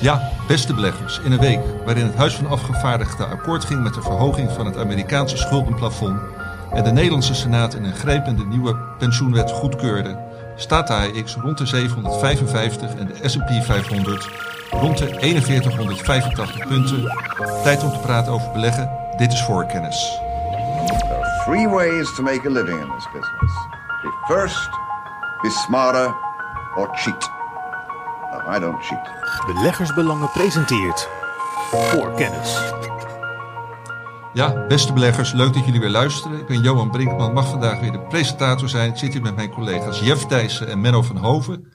Ja, beste beleggers, in een week waarin het Huis van Afgevaardigden akkoord ging met de verhoging van het Amerikaanse schuldenplafond en de Nederlandse Senaat een ingrijpende nieuwe pensioenwet goedkeurde, staat de AEX rond de 755 en de S&P 500 rond de 4185 punten. Tijd om te praten over beleggen. Dit is voorkennis. There are three ways to make a living in this business. Be first, be smarter, or cheat. I don't cheat. Beleggersbelangen presenteert voor kennis. Ja, beste beleggers, leuk dat jullie weer luisteren. Ik ben Johan Brinkman, mag vandaag weer de presentator zijn. Ik zit hier met mijn collega's Jeff Thijssen en Menno van Hoven.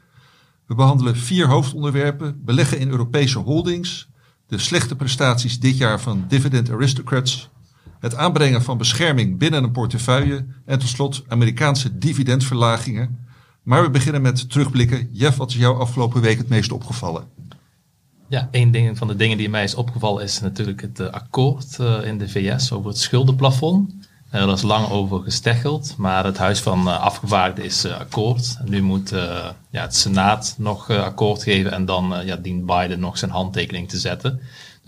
We behandelen vier hoofdonderwerpen. Beleggen in Europese holdings. De slechte prestaties dit jaar van Dividend Aristocrats. Het aanbrengen van bescherming binnen een portefeuille. En tot slot Amerikaanse dividendverlagingen. Maar we beginnen met terugblikken. Jeff, wat is jou afgelopen week het meest opgevallen? Ja, een ding van de dingen die mij is opgevallen is natuurlijk het uh, akkoord uh, in de VS over het schuldenplafond. Uh, is lang over gesteggeld, maar het Huis van Afgevaardigden is akkoord. Nu moet ja, het Senaat nog akkoord geven en dan ja, dient Biden nog zijn handtekening te zetten.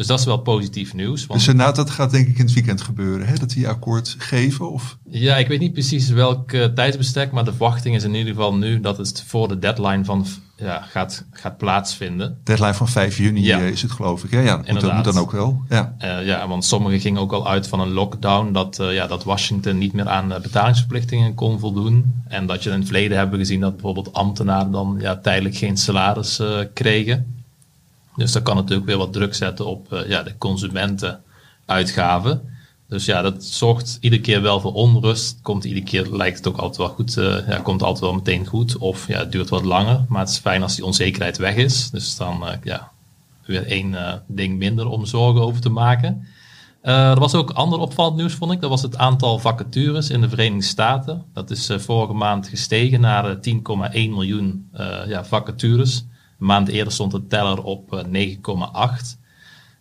Dus dat is wel positief nieuws. Want... De Senaat, dat gaat denk ik in het weekend gebeuren, hè? dat die akkoord geven? Of? Ja, ik weet niet precies welk uh, tijdsbestek, maar de verwachting is in ieder geval nu dat het voor de deadline van, ja, gaat, gaat plaatsvinden. Deadline van 5 juni ja. is het geloof ik. Ja, ja moet, dat moet dan ook wel. Ja. Uh, ja, want sommigen gingen ook al uit van een lockdown, dat, uh, ja, dat Washington niet meer aan betalingsverplichtingen kon voldoen. En dat je in het verleden hebben gezien dat bijvoorbeeld ambtenaren dan ja, tijdelijk geen salaris kregen. Dus dat kan natuurlijk weer wat druk zetten op uh, ja, de consumentenuitgaven. Dus ja, dat zorgt iedere keer wel voor onrust. Komt iedere keer, lijkt het ook altijd wel goed, uh, ja, komt altijd wel meteen goed. Of ja, het duurt wat langer. Maar het is fijn als die onzekerheid weg is. Dus dan, uh, ja, weer één ding minder om zorgen over te maken. er was ook ander opvallend nieuws, vond ik. Dat was het aantal vacatures in de Verenigde Staten. Dat is vorige maand gestegen naar 10,1 miljoen ja, vacatures. Een maand eerder stond de teller op 9,8.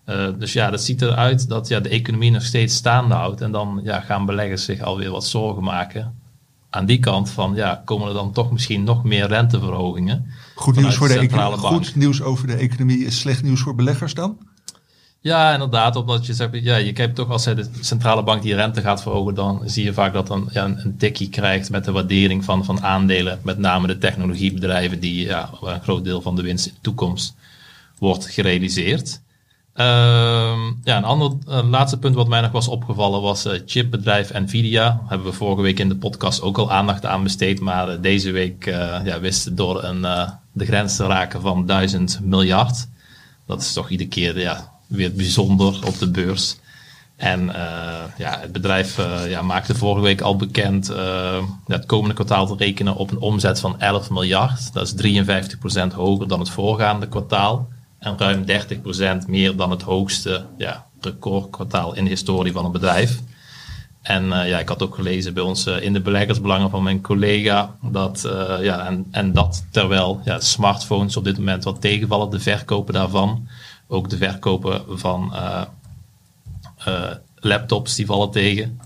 Uh, dus ja, dat ziet eruit dat ja, de economie nog steeds staande houdt. En dan ja, gaan beleggers zich alweer wat zorgen maken. Aan die kant van, ja, komen er dan toch misschien nog meer renteverhogingen. Goed nieuws, voor de, de economie. Goed nieuws over de economie is slecht nieuws voor beleggers dan? Ja, inderdaad. Omdat je zegt, ja, je kijkt toch als de centrale bank die rente gaat verhogen, dan zie je vaak dat dan ja, een, tikkie krijgt met de waardering van, van aandelen. Met name de technologiebedrijven die ja, een groot deel van de winst in de toekomst wordt gerealiseerd. Uh, ja, een ander laatste punt wat mij nog was opgevallen was uh, chipbedrijf Nvidia. Daar hebben we vorige week in de podcast ook al aandacht aan besteed. Maar uh, deze week ja, wisten door een, de grens te raken van 1000 miljard. Dat is toch iedere keer ja, weer bijzonder op de beurs. En uh, ja, het bedrijf uh, ja, maakte vorige week al bekend uh, het komende kwartaal te rekenen op een omzet van 11 miljard. Dat is 53% hoger dan het voorgaande kwartaal. En ruim 30% meer dan het hoogste ja, recordkwartaal in de historie van het bedrijf. En ja, ik had ook gelezen bij ons in de beleggersbelangen van mijn collega dat, ja, en, en dat terwijl ja, smartphones op dit moment wat tegenvallen, de verkopen daarvan ook de verkopen van uh, uh, laptops die vallen tegen.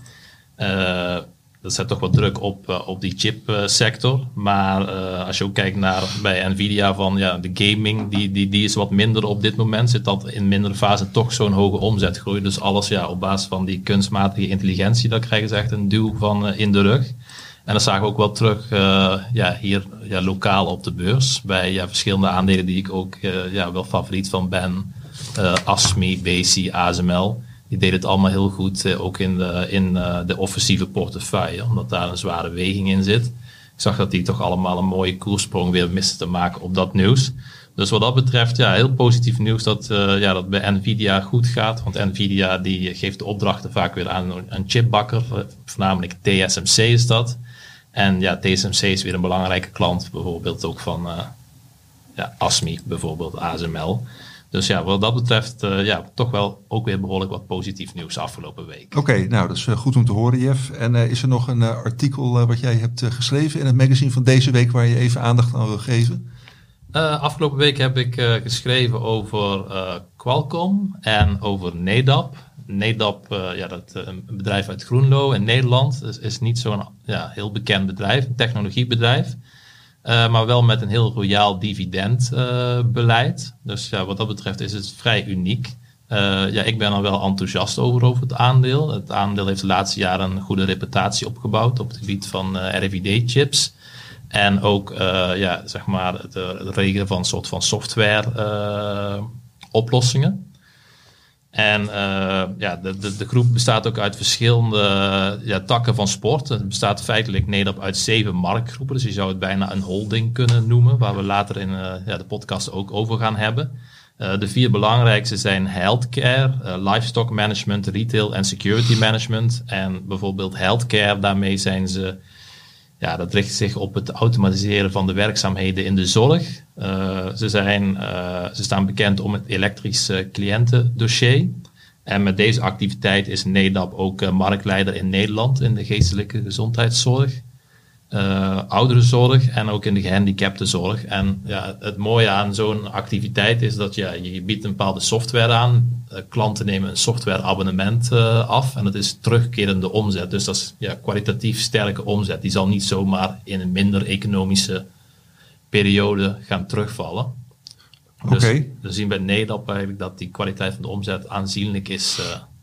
Dat zet toch wat druk op, op die chipsector. maar als je ook kijkt naar bij Nvidia van ja, de gaming, die, die, die is wat minder op dit moment. Zit dat in mindere fase toch zo'n hoge omzetgroei. Dus alles ja, op basis van die kunstmatige intelligentie, daar krijgen ze echt een duw van in de rug. En dat zagen we ook wel terug uh, ja, hier ja, lokaal op de beurs. Bij ja, verschillende aandelen die ik ook uh, ja, wel favoriet van ben. Uh, ASMI, BC, ASML. Die deden het allemaal heel goed, ook in, de, in de offensieve portefeuille. Omdat daar een zware weging in zit. Ik zag dat die toch allemaal een mooie koersprong weer misten te maken op dat nieuws. Dus wat dat betreft, ja, heel positief nieuws dat, uh, ja, dat bij Nvidia goed gaat. Want Nvidia die geeft de opdrachten vaak weer aan een chipbakker. Voornamelijk TSMC is dat. En ja, TSMC is weer een belangrijke klant, bijvoorbeeld ook van uh, ja, ASMI, bijvoorbeeld ASML. Dus ja, wat dat betreft, uh, ja, toch wel ook weer behoorlijk wat positief nieuws afgelopen week. Oké, okay, nou dat is goed om te horen, Jeff. En uh, is er nog een artikel wat jij hebt geschreven in het magazine van deze week waar je even aandacht aan wil geven? afgelopen week heb ik geschreven over Qualcomm en over NEDAP. Nedap, uh, ja, dat, uh, een bedrijf uit Groenlo in Nederland, is, niet zo'n ja, heel bekend bedrijf, een technologiebedrijf. Uh, maar wel met een heel royaal dividendbeleid. dus ja, wat dat betreft is het vrij uniek. Ja, ik ben er wel enthousiast over, over het aandeel. Het aandeel heeft de laatste jaren een goede reputatie opgebouwd op het gebied van RFID-chips. En ook ja, zeg maar het, regelen van soort van software-oplossingen. En uh, ja, de, de, de, groep bestaat ook uit verschillende ja, takken van sport. Het bestaat feitelijk neder uit zeven marktgroepen. Dus je zou het bijna een holding kunnen noemen, waar we later in uh, ja, de podcast ook over gaan hebben. Uh, de vier belangrijkste zijn healthcare, livestock management, retail en security management. En bijvoorbeeld healthcare, daarmee zijn ze ja, dat richt zich op het automatiseren van de werkzaamheden in de zorg. Uh, ze, zijn, uh, ze staan bekend om het elektrisch cliëntendossier. En met deze activiteit is NEDAP ook uh, marktleider in Nederland in de geestelijke gezondheidszorg uh, ouderenzorg en ook in de gehandicaptenzorg. En ja, het mooie aan zo'n activiteit is dat ja, je biedt een bepaalde software aan. Uh, klanten nemen een softwareabonnement uh, af en dat is terugkerende omzet. Dus dat is ja, kwalitatief sterke omzet. Die zal niet zomaar in een minder economische periode gaan terugvallen. Dus okay. we zien bij Nederland eigenlijk dat die kwaliteit van de omzet aanzienlijk is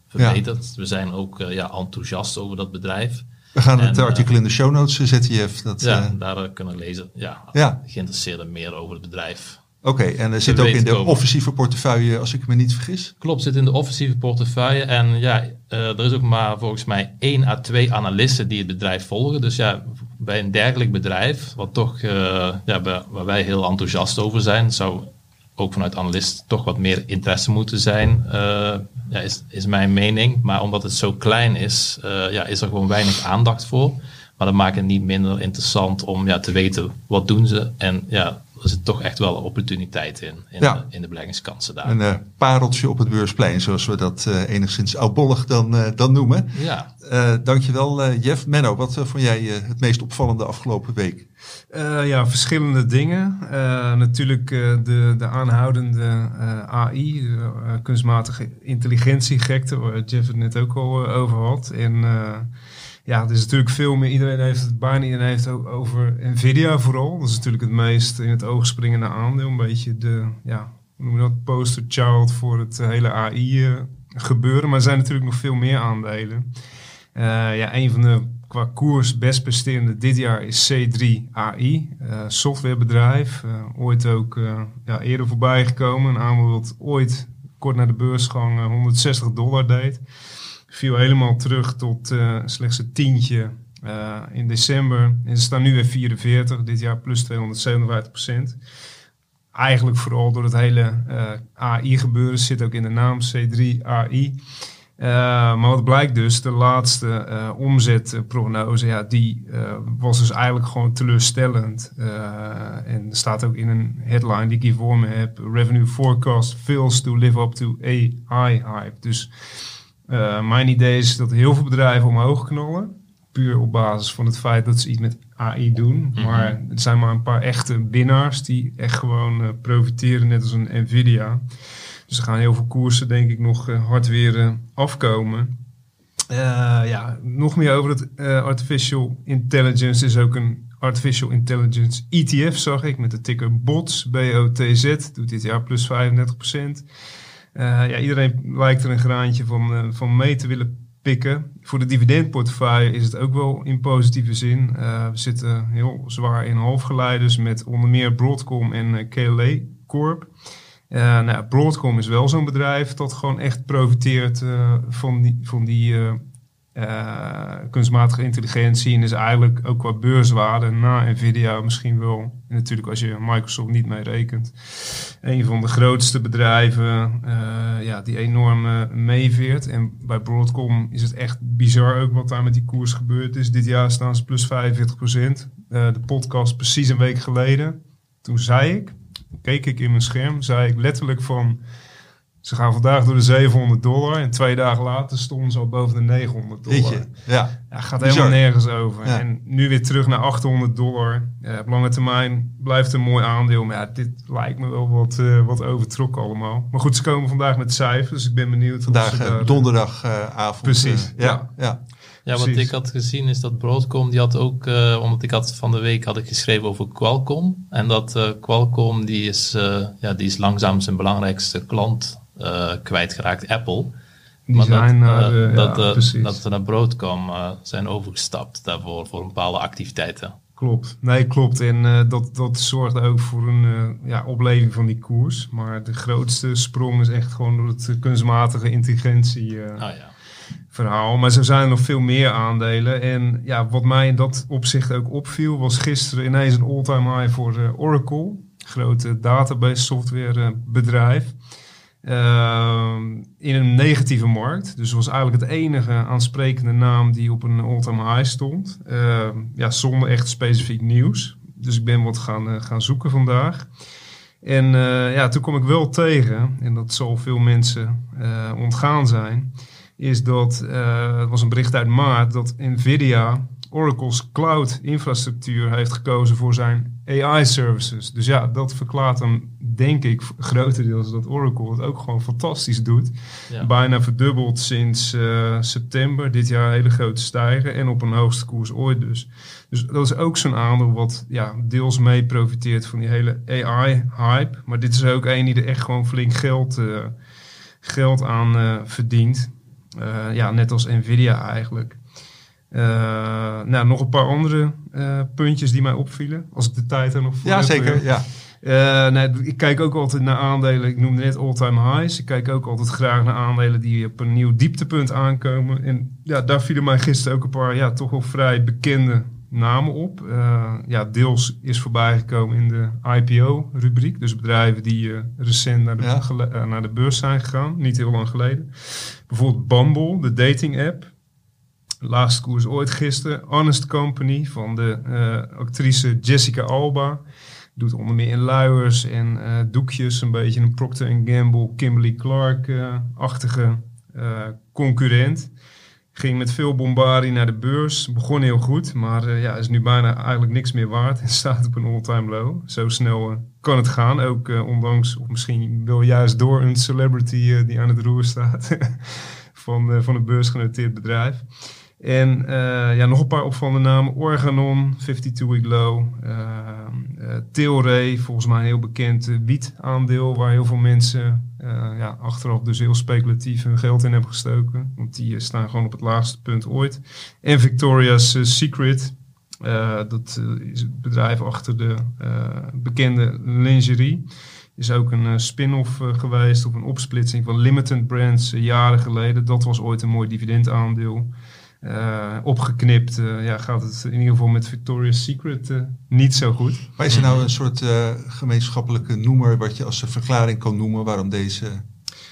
verbeterd. Ja. We zijn ook ja, enthousiast over dat bedrijf. We gaan het en, artikel in de show notes zetten, Jeff. Dat, ja, uh, daar kunnen lezen. Ja, ja. geïnteresseerden meer over het bedrijf. Oké, okay, en er zit ook in de komen. offensieve portefeuille, als ik me niet vergis. Klopt, zit in de offensieve portefeuille. En ja, er is ook maar volgens mij één à twee analisten die het bedrijf volgen. Dus ja, bij een dergelijk bedrijf, wat toch, uh, ja, waar wij heel enthousiast over zijn, zou ook vanuit analist toch wat meer interesse moeten zijn, uh, ja, is, is mijn mening. Maar omdat het zo klein is, uh, ja, is er gewoon weinig aandacht voor. Maar dat maakt het niet minder interessant om ja, te weten wat doen ze. En ja, er zit toch echt wel een opportuniteit in, in, ja. de, in de beleggingskansen daar. Een uh, pareltje op het beursplein, zoals we dat enigszins oudbollig dan, dan noemen. Ja. dankjewel Jeff. Menno, wat vond jij het meest opvallende afgelopen week? Ja, verschillende dingen. natuurlijk de, de aanhoudende AI, kunstmatige intelligentiegekte, waar Jeff het net ook al over had. En ja, er is natuurlijk veel meer. Iedereen heeft het, bijna iedereen heeft het over Nvidia vooral. Dat is natuurlijk het meest in het oog springende aandeel. Een beetje de, ja, hoe noem je dat, poster child voor het hele AI gebeuren. Maar er zijn natuurlijk nog veel meer aandelen. Ja, een van de qua koers best presterende dit jaar is C3 AI, uh, softwarebedrijf. ooit ook ja, eerder voorbij gekomen. Een dat ooit kort na de beursgang 160 dollar deed viel helemaal terug tot slechts een tientje in december. En ze staan nu weer 44, dit jaar plus 257 procent. Eigenlijk vooral door het hele AI-gebeuren, zit ook in de naam C3 AI. Maar wat blijkt dus, de laatste omzetprognose, ja, die was dus eigenlijk gewoon teleurstellend. en er staat ook in een headline die ik hier voor me heb, revenue forecast fails to live up to AI hype. Dus mijn idee is dat heel veel bedrijven omhoog knallen. Puur op basis van het feit dat ze iets met AI doen. Mm-hmm. Maar het zijn maar een paar echte winnaars die echt gewoon profiteren, net als een Nvidia. Dus er gaan heel veel koersen, denk ik, nog uh, hard weer afkomen. ja, nog meer over het artificial intelligence is ook een artificial intelligence ETF, zag ik, met de ticker BOTS, B-O-T-Z, doet dit jaar plus 35 procent. Uh, ja, iedereen lijkt er een graantje van, van mee te willen pikken. Voor de dividendportefeuille is het ook wel in positieve zin. We zitten heel zwaar in halfgeleiders met onder meer Broadcom en KLA Corp. nou, Broadcom is wel zo'n bedrijf dat gewoon echt profiteert van die, van die uh, kunstmatige intelligentie en is eigenlijk ook qua beurswaarde na Nvidia misschien wel, natuurlijk als je Microsoft niet mee rekent, een van de grootste bedrijven ja, die enorm meeveert. En bij Broadcom is het echt bizar ook wat daar met die koers gebeurd is. Dit jaar staan ze plus 45 procent. de podcast precies een week geleden. Toen zei ik, keek ik in mijn scherm, zei ik letterlijk van ze gaan vandaag door de 700 dollar en twee dagen later stonden ze al boven de 900 dollar. Ja. ja. gaat helemaal nergens over. En nu weer terug naar 800 dollar. Ja, op lange termijn blijft een mooi aandeel. Maar ja, dit lijkt me wel wat, uh, wat overtrokken allemaal. Maar goed, ze komen vandaag met cijfers, dus ik ben benieuwd. Vandaag uh, donderdagavond. Precies, ja. ja. Ja, wat ik had gezien is dat Broadcom, die had ook, eh, omdat ik had van de week had ik geschreven over Qualcomm. En dat eh, Qualcomm, die is, eh, ja, die is langzaam zijn belangrijkste klant kwijtgeraakt, Apple. Die Maar zijn dat, naar, dat, ja, dat ze naar Broadcom zijn overgestapt daarvoor, voor bepaalde activiteiten. Klopt. Nee, klopt. En dat, dat zorgde ook voor een ja, opleving van die koers. Maar de grootste sprong is echt gewoon door het kunstmatige intelligentie Ah ja. Verhaal. Maar zo zijn nog veel meer aandelen. En ja, wat mij in dat opzicht ook opviel, was gisteren ineens een all-time high voor eh, Oracle. Grote database software eh, bedrijf. Ehm, in een negatieve markt. Dus was eigenlijk het enige aansprekende naam die op een all-time high stond. Ehm, ja, zonder echt specifiek nieuws. Dus ik ben wat gaan, eh, gaan zoeken vandaag. En ja, toen kom ik wel tegen, en dat zal veel mensen ontgaan zijn, is dat, eh, het was een bericht uit maart, dat Nvidia Oracle's cloud infrastructuur heeft gekozen voor zijn AI services. Dus ja, dat verklaart dan denk ik grotendeels dat Oracle het ook gewoon fantastisch doet. Ja. Bijna verdubbeld sinds eh, september. Dit jaar een hele grote stijgen en op een hoogste koers ooit dus. Dus dat is ook zo'n aandeel wat ja, deels mee profiteert van die hele AI-hype. Maar dit is ook een die er echt gewoon flink geld, eh, geld aan verdient. Eh, ja, net als Nvidia eigenlijk. Eh, nou, nog een paar andere eh, puntjes die mij opvielen. Als ik de tijd er nog voor Ja, heb, zeker. Ja. Eh, nee, ik kijk ook altijd naar aandelen. Ik noemde net all-time highs. Ik kijk ook altijd graag naar aandelen die op een nieuw dieptepunt aankomen. En ja, daar vielen mij gisteren ook een paar ja, toch wel vrij bekende namen op. Ja, deels is voorbijgekomen in de IPO-rubriek. Dus bedrijven die recent naar de, Ja. naar de beurs zijn gegaan. Niet heel lang geleden. Bijvoorbeeld Bumble, de dating-app. Laagste koers ooit gisteren. Honest Company van de eh, actrice Jessica Alba. Doet onder meer in luiers en eh, doekjes een beetje een Procter Gamble, Kimberly Clark-achtige eh, concurrent. Ging met veel bombardie naar de beurs. Begon heel goed, maar eh, ja, is nu bijna eigenlijk niks meer waard. En staat op een all-time low. Zo snel eh, kan het gaan. Ook eh, ondanks, of misschien wel juist door een celebrity die aan het roer staat. van, van een beursgenoteerd bedrijf. En eh, ja, nog een paar opvallende namen. Organon, 52-week low. Uh, uh, Tilray, volgens mij een heel bekend uh, wietaandeel... waar heel veel mensen ja, achteraf dus heel speculatief hun geld in hebben gestoken. Want die staan gewoon op het laagste punt ooit. En Victoria's Secret. Dat is het bedrijf achter de bekende lingerie. Is ook een spin-off geweest of een opsplitsing van Limited Brands jaren geleden. Dat was ooit een mooi dividendaandeel. Uh, opgeknipt uh, ja, gaat het in ieder geval met Victoria's Secret uh, niet zo goed. Maar is er nou een soort gemeenschappelijke noemer wat je als een verklaring kan noemen waarom deze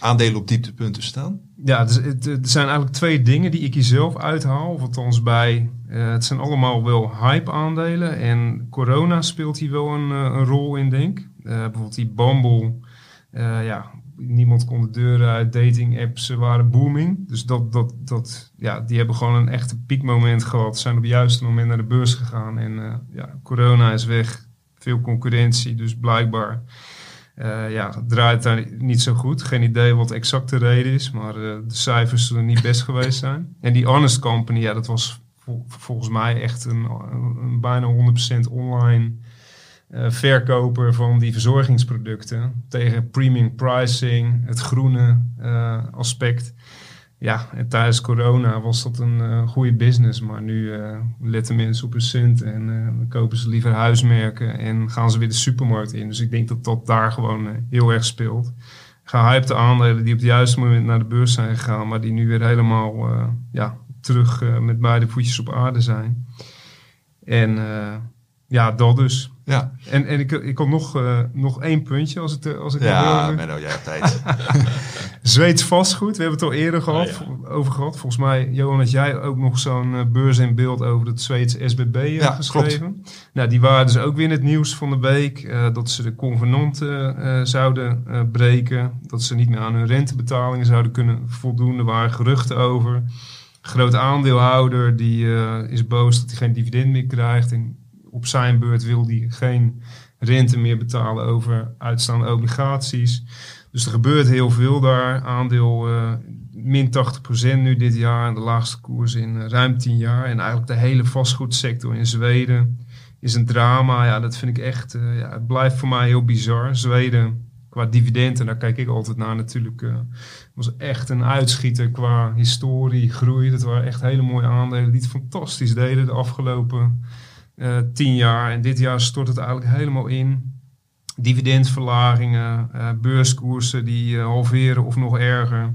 aandelen op dieptepunten staan? Ja, dus het, er zijn eigenlijk twee dingen die ik hier zelf uithaal. Of althans bij, het zijn allemaal wel hype aandelen. En corona speelt hier wel een, een rol in, denk ik. Bijvoorbeeld die Bumble, ja, niemand kon de deuren uit, dating apps waren booming. Dus dat, dat, dat, ja, die hebben gewoon een echte piekmoment gehad. Zijn op het juiste moment naar de beurs gegaan. En uh, ja, corona is weg, veel concurrentie, dus blijkbaar uh, ja, draait daar niet zo goed. Geen idee wat exact de reden is, maar uh, de cijfers zullen niet best geweest zijn. En die Honest Company, ja, dat was vol, volgens mij echt een, bijna 100% online verkoper van die verzorgingsproducten tegen premium pricing, het groene uh, aspect. Ja, en tijdens corona was dat een uh, goede business, maar nu letten mensen op hun cent en uh, kopen ze liever huismerken en gaan ze weer de supermarkt in. Dus ik denk dat dat daar gewoon heel erg speelt. Gehypte aandelen die op het juiste moment naar de beurs zijn gegaan, maar die nu weer helemaal ja, terug met beide voetjes op aarde zijn. En ja, dat dus. Ja. En, en ik, ik had nog, uh, nog één puntje als, het, als ik Ja, Menno, jij hebt tijd. Zweeds vastgoed, we hebben het al eerder gehad, oh, ja. over gehad. Volgens mij, Johan, had jij ook nog zo'n uh, beurs in beeld over het Zweeds SBB uh, ja, geschreven. Klopt. Nou, die waren dus ook weer in het nieuws van de week. Uh, dat ze de convenanten zouden breken. Dat ze niet meer aan hun rentebetalingen zouden kunnen voldoen. Er waren geruchten over. Groot aandeelhouder die is boos dat hij geen dividend meer krijgt. En op zijn beurt wil hij geen rente meer betalen over uitstaande obligaties. Dus er gebeurt heel veel daar. Aandeel uh, min 80% nu dit jaar. En de laagste koers in uh, ruim 10 jaar. En eigenlijk de hele vastgoedsector in Zweden is een drama. Ja, dat vind ik echt. Uh, ja, het blijft voor mij heel bizar. Zweden qua dividenden, daar kijk ik altijd naar natuurlijk. was echt een uitschieter qua historie, groei. Dat waren echt hele mooie aandelen die het fantastisch deden de afgelopen tien jaar. En dit jaar stort het eigenlijk helemaal in dividendverlagingen, uh, beurskoersen die uh, halveren of nog erger.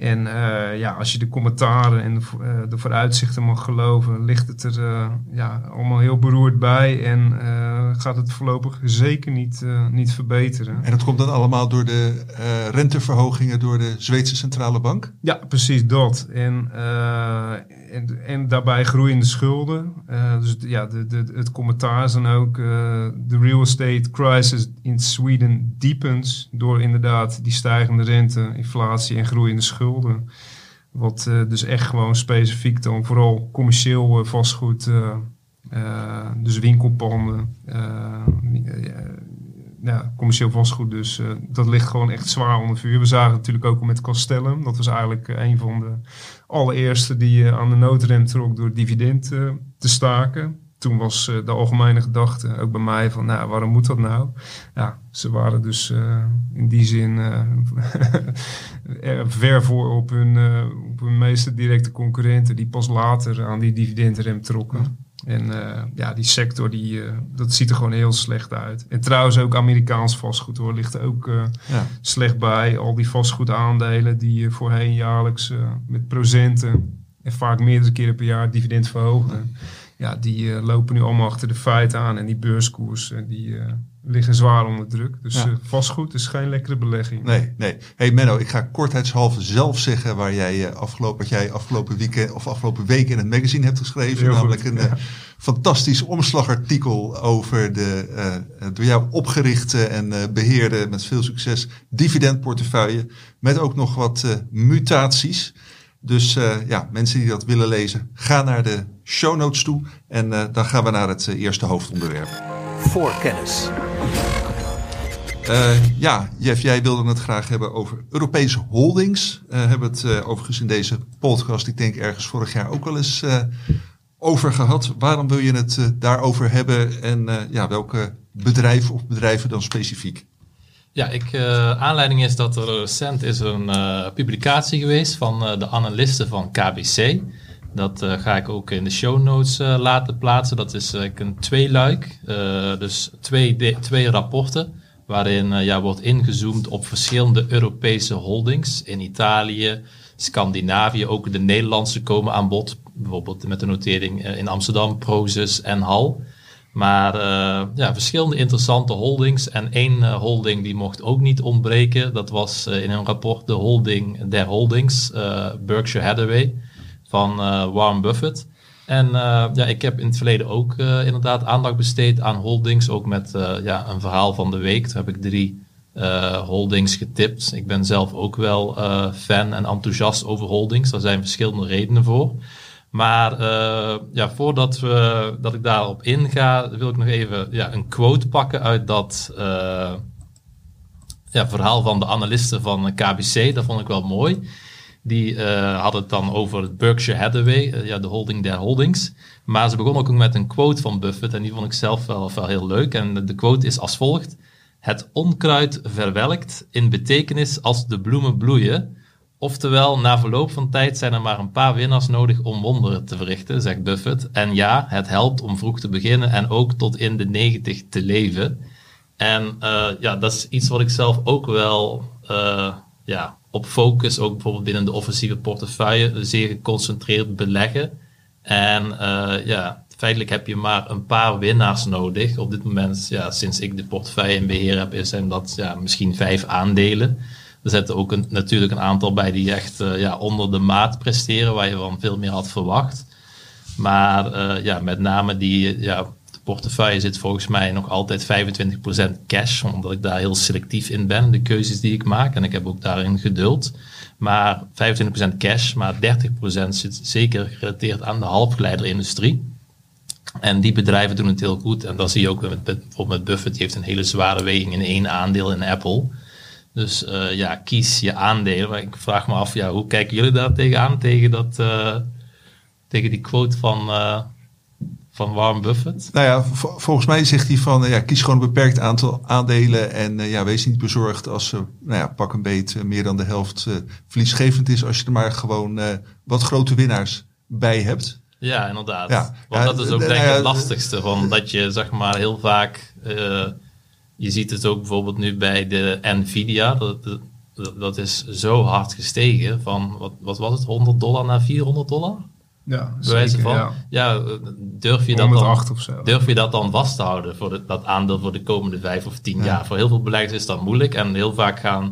En uh, ja, als je de commentaren en de, de, vooruitzichten mag geloven, ligt het er ja, allemaal heel beroerd bij en gaat het voorlopig zeker niet, niet verbeteren. En dat komt dan allemaal door de renteverhogingen door de Zweedse Centrale Bank? Ja, precies dat. En en, en daarbij groeiende schulden. Dus ja, de, de, het commentaar is dan ook: de real estate crisis in Sweden deepens door inderdaad die stijgende rente, inflatie en groeiende schulden. Wat uh, dus echt gewoon specifiek dan vooral commercieel vastgoed, dus winkelpanden, ja, commercieel vastgoed. Dus dat ligt gewoon echt zwaar onder vuur. We zagen natuurlijk ook met Castellum. Dat was eigenlijk een van de allereerste die aan de noodrem trok door dividend te staken. Toen was uh, de algemene gedachte ook bij mij van, nou, waarom moet dat nou? Ja, ze waren dus in die zin ver voor op hun, op hun meeste directe concurrenten die pas later aan die dividendrem trokken. En uh, ja, die sector, die, uh, dat ziet er gewoon heel slecht uit. En trouwens ook Amerikaans vastgoed hoor, ligt er ook uh, ja. slecht bij. Al die vastgoedaandelen die voorheen jaarlijks met procenten en vaak meerdere keren per jaar dividend verhoogden. Ja, die lopen nu allemaal achter de feiten aan. En die beurskoers, die liggen zwaar onder druk. Dus ja. uh, vastgoed is geen lekkere belegging. Nee, nee. Hey Menno, ik ga kortheidshalve zelf zeggen waar jij afgelopen, wat jij afgelopen weekend of afgelopen week in het magazine hebt geschreven. Heel namelijk goed, een ja. fantastisch omslagartikel over de door jou opgerichte en beheerde met veel succes dividendportefeuille. Met ook nog wat mutaties. Dus ja, mensen die dat willen lezen, ga naar de show notes toe. En dan gaan we naar het eerste hoofdonderwerp. Voor kennis. Uh, ja, Jeff, jij wilde het graag hebben over Europese holdings. Uh, hebben het overigens in deze podcast, ik denk ergens vorig jaar ook wel eens over gehad. Waarom wil je het daarover hebben en ja, welke bedrijven of bedrijven dan specifiek? Ja, ik, aanleiding is dat er recent is een publicatie geweest van de analisten van KBC. Dat uh, ga ik ook in de show notes uh, laten plaatsen. Dat is uh, een tweeluik, dus twee, twee rapporten waarin ja, wordt ingezoomd op verschillende Europese holdings. In Italië, Scandinavië, ook de Nederlandse komen aan bod. Bijvoorbeeld met de notering in Amsterdam, Prozus en Hal. Maar ja, verschillende interessante holdings. En één holding die mocht ook niet ontbreken. Dat was in een rapport de holding der holdings, Berkshire Hathaway van Warren Buffett. En ja, ik heb in het verleden ook inderdaad aandacht besteed aan holdings. Ook met ja, een verhaal van de week. Daar heb ik drie holdings getipt. Ik ben zelf ook wel fan en enthousiast over holdings. Daar zijn verschillende redenen voor. Maar ja, voordat we, dat ik daarop inga, wil ik nog even ja, een quote pakken uit dat ja, verhaal van de analisten van KBC. Dat vond ik wel mooi. Die uh, hadden het dan over Berkshire Hathaway, ja, de holding der holdings. Maar ze begonnen ook met een quote van Buffett en die vond ik zelf wel, wel heel leuk. En de quote is als volgt. Het onkruid verwelkt in betekenis als de bloemen bloeien. Oftewel, na verloop van tijd zijn er maar een paar winnaars nodig om wonderen te verrichten, zegt Buffett. En ja, het helpt om vroeg te beginnen en ook tot in de negentig te leven. En uh, ja, dat is iets wat ik zelf ook wel ja, op focus, ook bijvoorbeeld binnen de offensieve portefeuille, zeer geconcentreerd beleggen. En uh, ja, feitelijk heb je maar een paar winnaars nodig. Op dit moment, ja, sinds ik de portefeuille in beheer heb, zijn dat ja, misschien vijf aandelen. Er zitten ook een, natuurlijk een aantal bij die echt uh, ja, onder de maat presteren, waar je van veel meer had verwacht. Maar uh, ja, met name die ja, portefeuille zit volgens mij nog altijd 25% cash, omdat ik daar heel selectief in ben, de keuzes die ik maak. En ik heb ook daarin geduld. Maar 25% cash, maar 30% zit zeker gerelateerd aan de halfgeleiderindustrie. En die bedrijven doen het heel goed. En dat zie je ook met, bijvoorbeeld met Buffett. Die heeft een hele zware weging in één aandeel in Apple. Dus uh, ja, kies je aandelen. Maar ik vraag me af, ja, hoe kijken jullie daar tegenaan? Tegen, dat, uh, tegen die quote van, uh, van Warren Buffett? Nou ja, volgens mij zegt hij van, ja, kies gewoon een beperkt aantal aandelen. En ja, wees niet bezorgd als ze, nou ja, pak een beet meer dan de helft verliesgevend is. Als je er maar gewoon wat grote winnaars bij hebt. Ja, inderdaad. Ja. Want dat is ook denk ik het lastigste. Van dat je zeg maar heel vaak... Uh, je ziet het ook bijvoorbeeld nu bij de Nvidia. Dat, dat, dat is zo hard gestegen. Van, wat, wat was het? 100 dollar naar 400 dollar? Ja, zeker, van. Ja. ja. durf je dat dan, durf je dat dan vast te houden voor de, dat aandeel voor de komende vijf of tien jaar? Voor heel veel beleggers is dat moeilijk en heel vaak gaan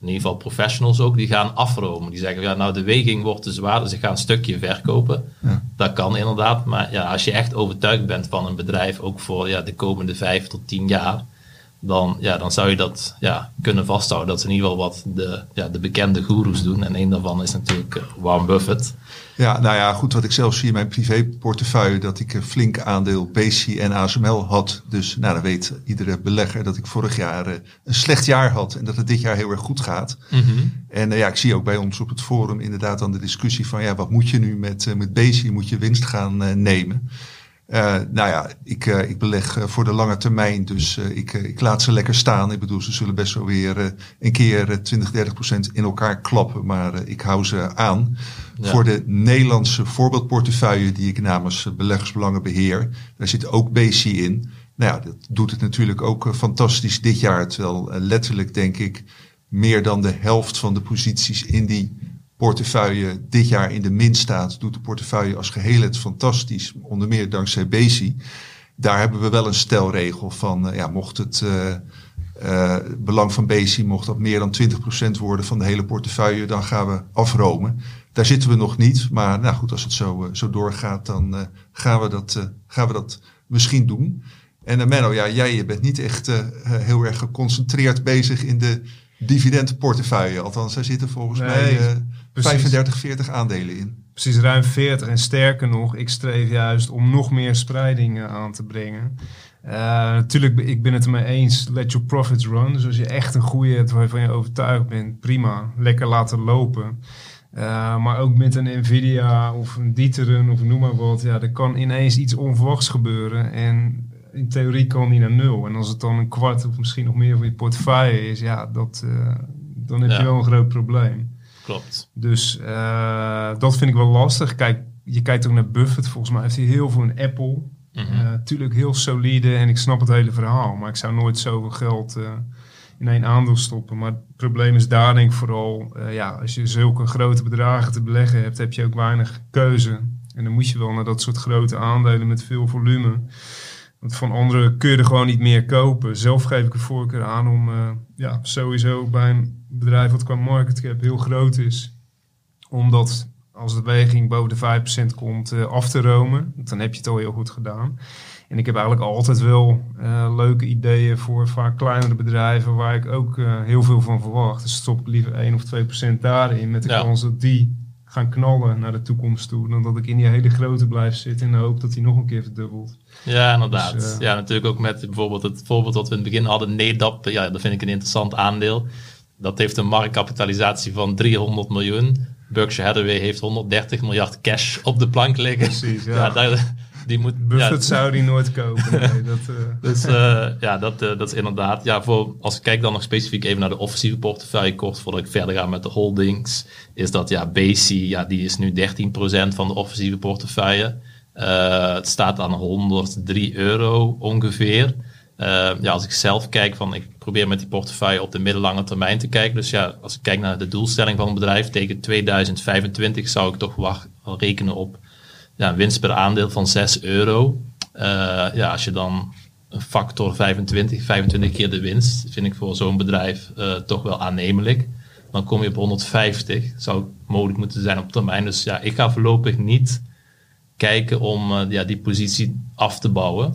in ieder geval professionals ook, die gaan afromen. Die zeggen, ja, nou de weging wordt te zwaar, dus ik ga een stukje verkopen. Ja. Dat kan inderdaad, maar ja, als je echt overtuigd bent van een bedrijf, ook voor ja, de komende vijf tot tien jaar, dan, ja, dan zou je dat ja, kunnen vasthouden. Dat is in ieder geval wat de, ja, de bekende goeroes doen. En een daarvan is natuurlijk eh, Warren Buffett. Ja, nou ja, goed, wat ik zelf zie in mijn privéportefeuille, dat ik een flink aandeel BC en ASML had. Dus nou, dan weet iedere belegger dat ik vorig jaar eh, een slecht jaar had en dat het dit jaar heel erg goed gaat. Mm En uh, ja, ik zie ook bij ons op het forum inderdaad dan de discussie van, ja, wat moet je nu met, met BC? Moet je winst gaan nemen? Uh, nou ja, ik, uh, ik beleg uh, voor de lange termijn, dus ik, ik laat ze lekker staan. Ik bedoel, ze zullen best wel weer een keer 20, 30 procent in elkaar klappen, maar ik hou ze aan. Ja. Voor de Nederlandse voorbeeldportefeuille die ik namens beleggersbelangen beheer, daar zit ook BC in. Nou ja, dat doet het natuurlijk ook fantastisch dit jaar, terwijl letterlijk denk ik meer dan de helft van de posities in die portefeuille dit jaar in de min staat, doet de portefeuille als geheel het fantastisch, onder meer dankzij Bezi. Daar hebben we wel een stelregel van, ja, mocht het uh, uh, belang van Bezi, mocht dat meer dan 20% worden van de hele portefeuille, dan gaan we afromen. Daar zitten we nog niet, maar nou goed, als het zo, uh, zo doorgaat, dan gaan, we dat, gaan we dat misschien doen. En Menno, ja, jij bent niet echt heel erg geconcentreerd bezig in de dividendportefeuille. Althans, daar zitten volgens nee. mij 35, 40 aandelen in. Precies, ruim 40. En sterker nog, ik streef juist om nog meer spreiding aan te brengen. Uh, natuurlijk, ik ben het ermee eens. Let your profits run. Dus als je echt een goede hebt waarvan je overtuigd bent, prima. Lekker laten lopen. Uh, maar ook met een Nvidia of een Dieteren of noem maar wat. Ja, er kan ineens iets onverwachts gebeuren. En in theorie kan die naar nul. En als het dan een kwart of misschien nog meer van je portefeuille is, ja, dat, uh, dan heb ja. je wel een groot probleem. Klopt. Dus uh, dat vind ik wel lastig. Kijk, je kijkt ook naar Buffett. Volgens mij heeft hij heel veel in Apple. Mm -hmm. uh, tuurlijk heel solide en ik snap het hele verhaal. Maar ik zou nooit zoveel geld uh, in één aandeel stoppen. Maar het probleem is daar denk ik vooral... ja, als je zulke grote bedragen te beleggen hebt, heb je ook weinig keuze. En dan moet je wel naar dat soort grote aandelen met veel volume. Want van anderen kun je er gewoon niet meer kopen. Zelf geef ik een voorkeur aan om ja, sowieso bij een bedrijf wat qua market cap heel groot is. Omdat als de weging boven de 5% komt uh, af te romen. Dan heb je het al heel goed gedaan. En ik heb eigenlijk altijd wel uh, leuke ideeën voor vaak kleinere bedrijven waar ik ook heel veel van verwacht. Dus stop ik liever 1 of 2% daarin met de ja. kans dat die gaan knallen naar de toekomst toe. Dan dat ik in die hele grote blijf zitten in de hoop dat die nog een keer verdubbelt. Ja, inderdaad. Dus, uh, ja, natuurlijk ook met bijvoorbeeld het voorbeeld dat we in het begin hadden, NEDAP. Ja, dat vind ik een interessant aandeel. Dat heeft een marktkapitalisatie van 300 miljoen. Berkshire Hathaway heeft 130 miljard cash op de plank liggen. Precies, ja. ja daar, die moet, Buffett ja, zou die nooit kopen. Nee, dat, uh... Dus uh, ja, dat, uh, dat is inderdaad. Ja, voor, als ik kijk dan nog specifiek even naar de offensieve portefeuille, kort voordat ik verder ga met de holdings, is dat ja, BC, ja, die is nu 13% van de offensieve portefeuille. het staat aan 103 euro ongeveer. Ja, als ik zelf kijk van, ik probeer met die portefeuille op de middellange termijn te kijken. Dus ja, als ik kijk naar de doelstelling van een bedrijf tegen 2025 zou ik toch wacht, rekenen op ja, een winst per aandeel van 6 euro. Uh, ja, als je dan een factor 25, 25 keer de winst, vind ik voor zo'n bedrijf uh, toch wel aannemelijk. Dan kom je op 150, zou mogelijk moeten zijn op termijn. Dus ja, ik ga voorlopig niet kijken om ja, die positie af te bouwen.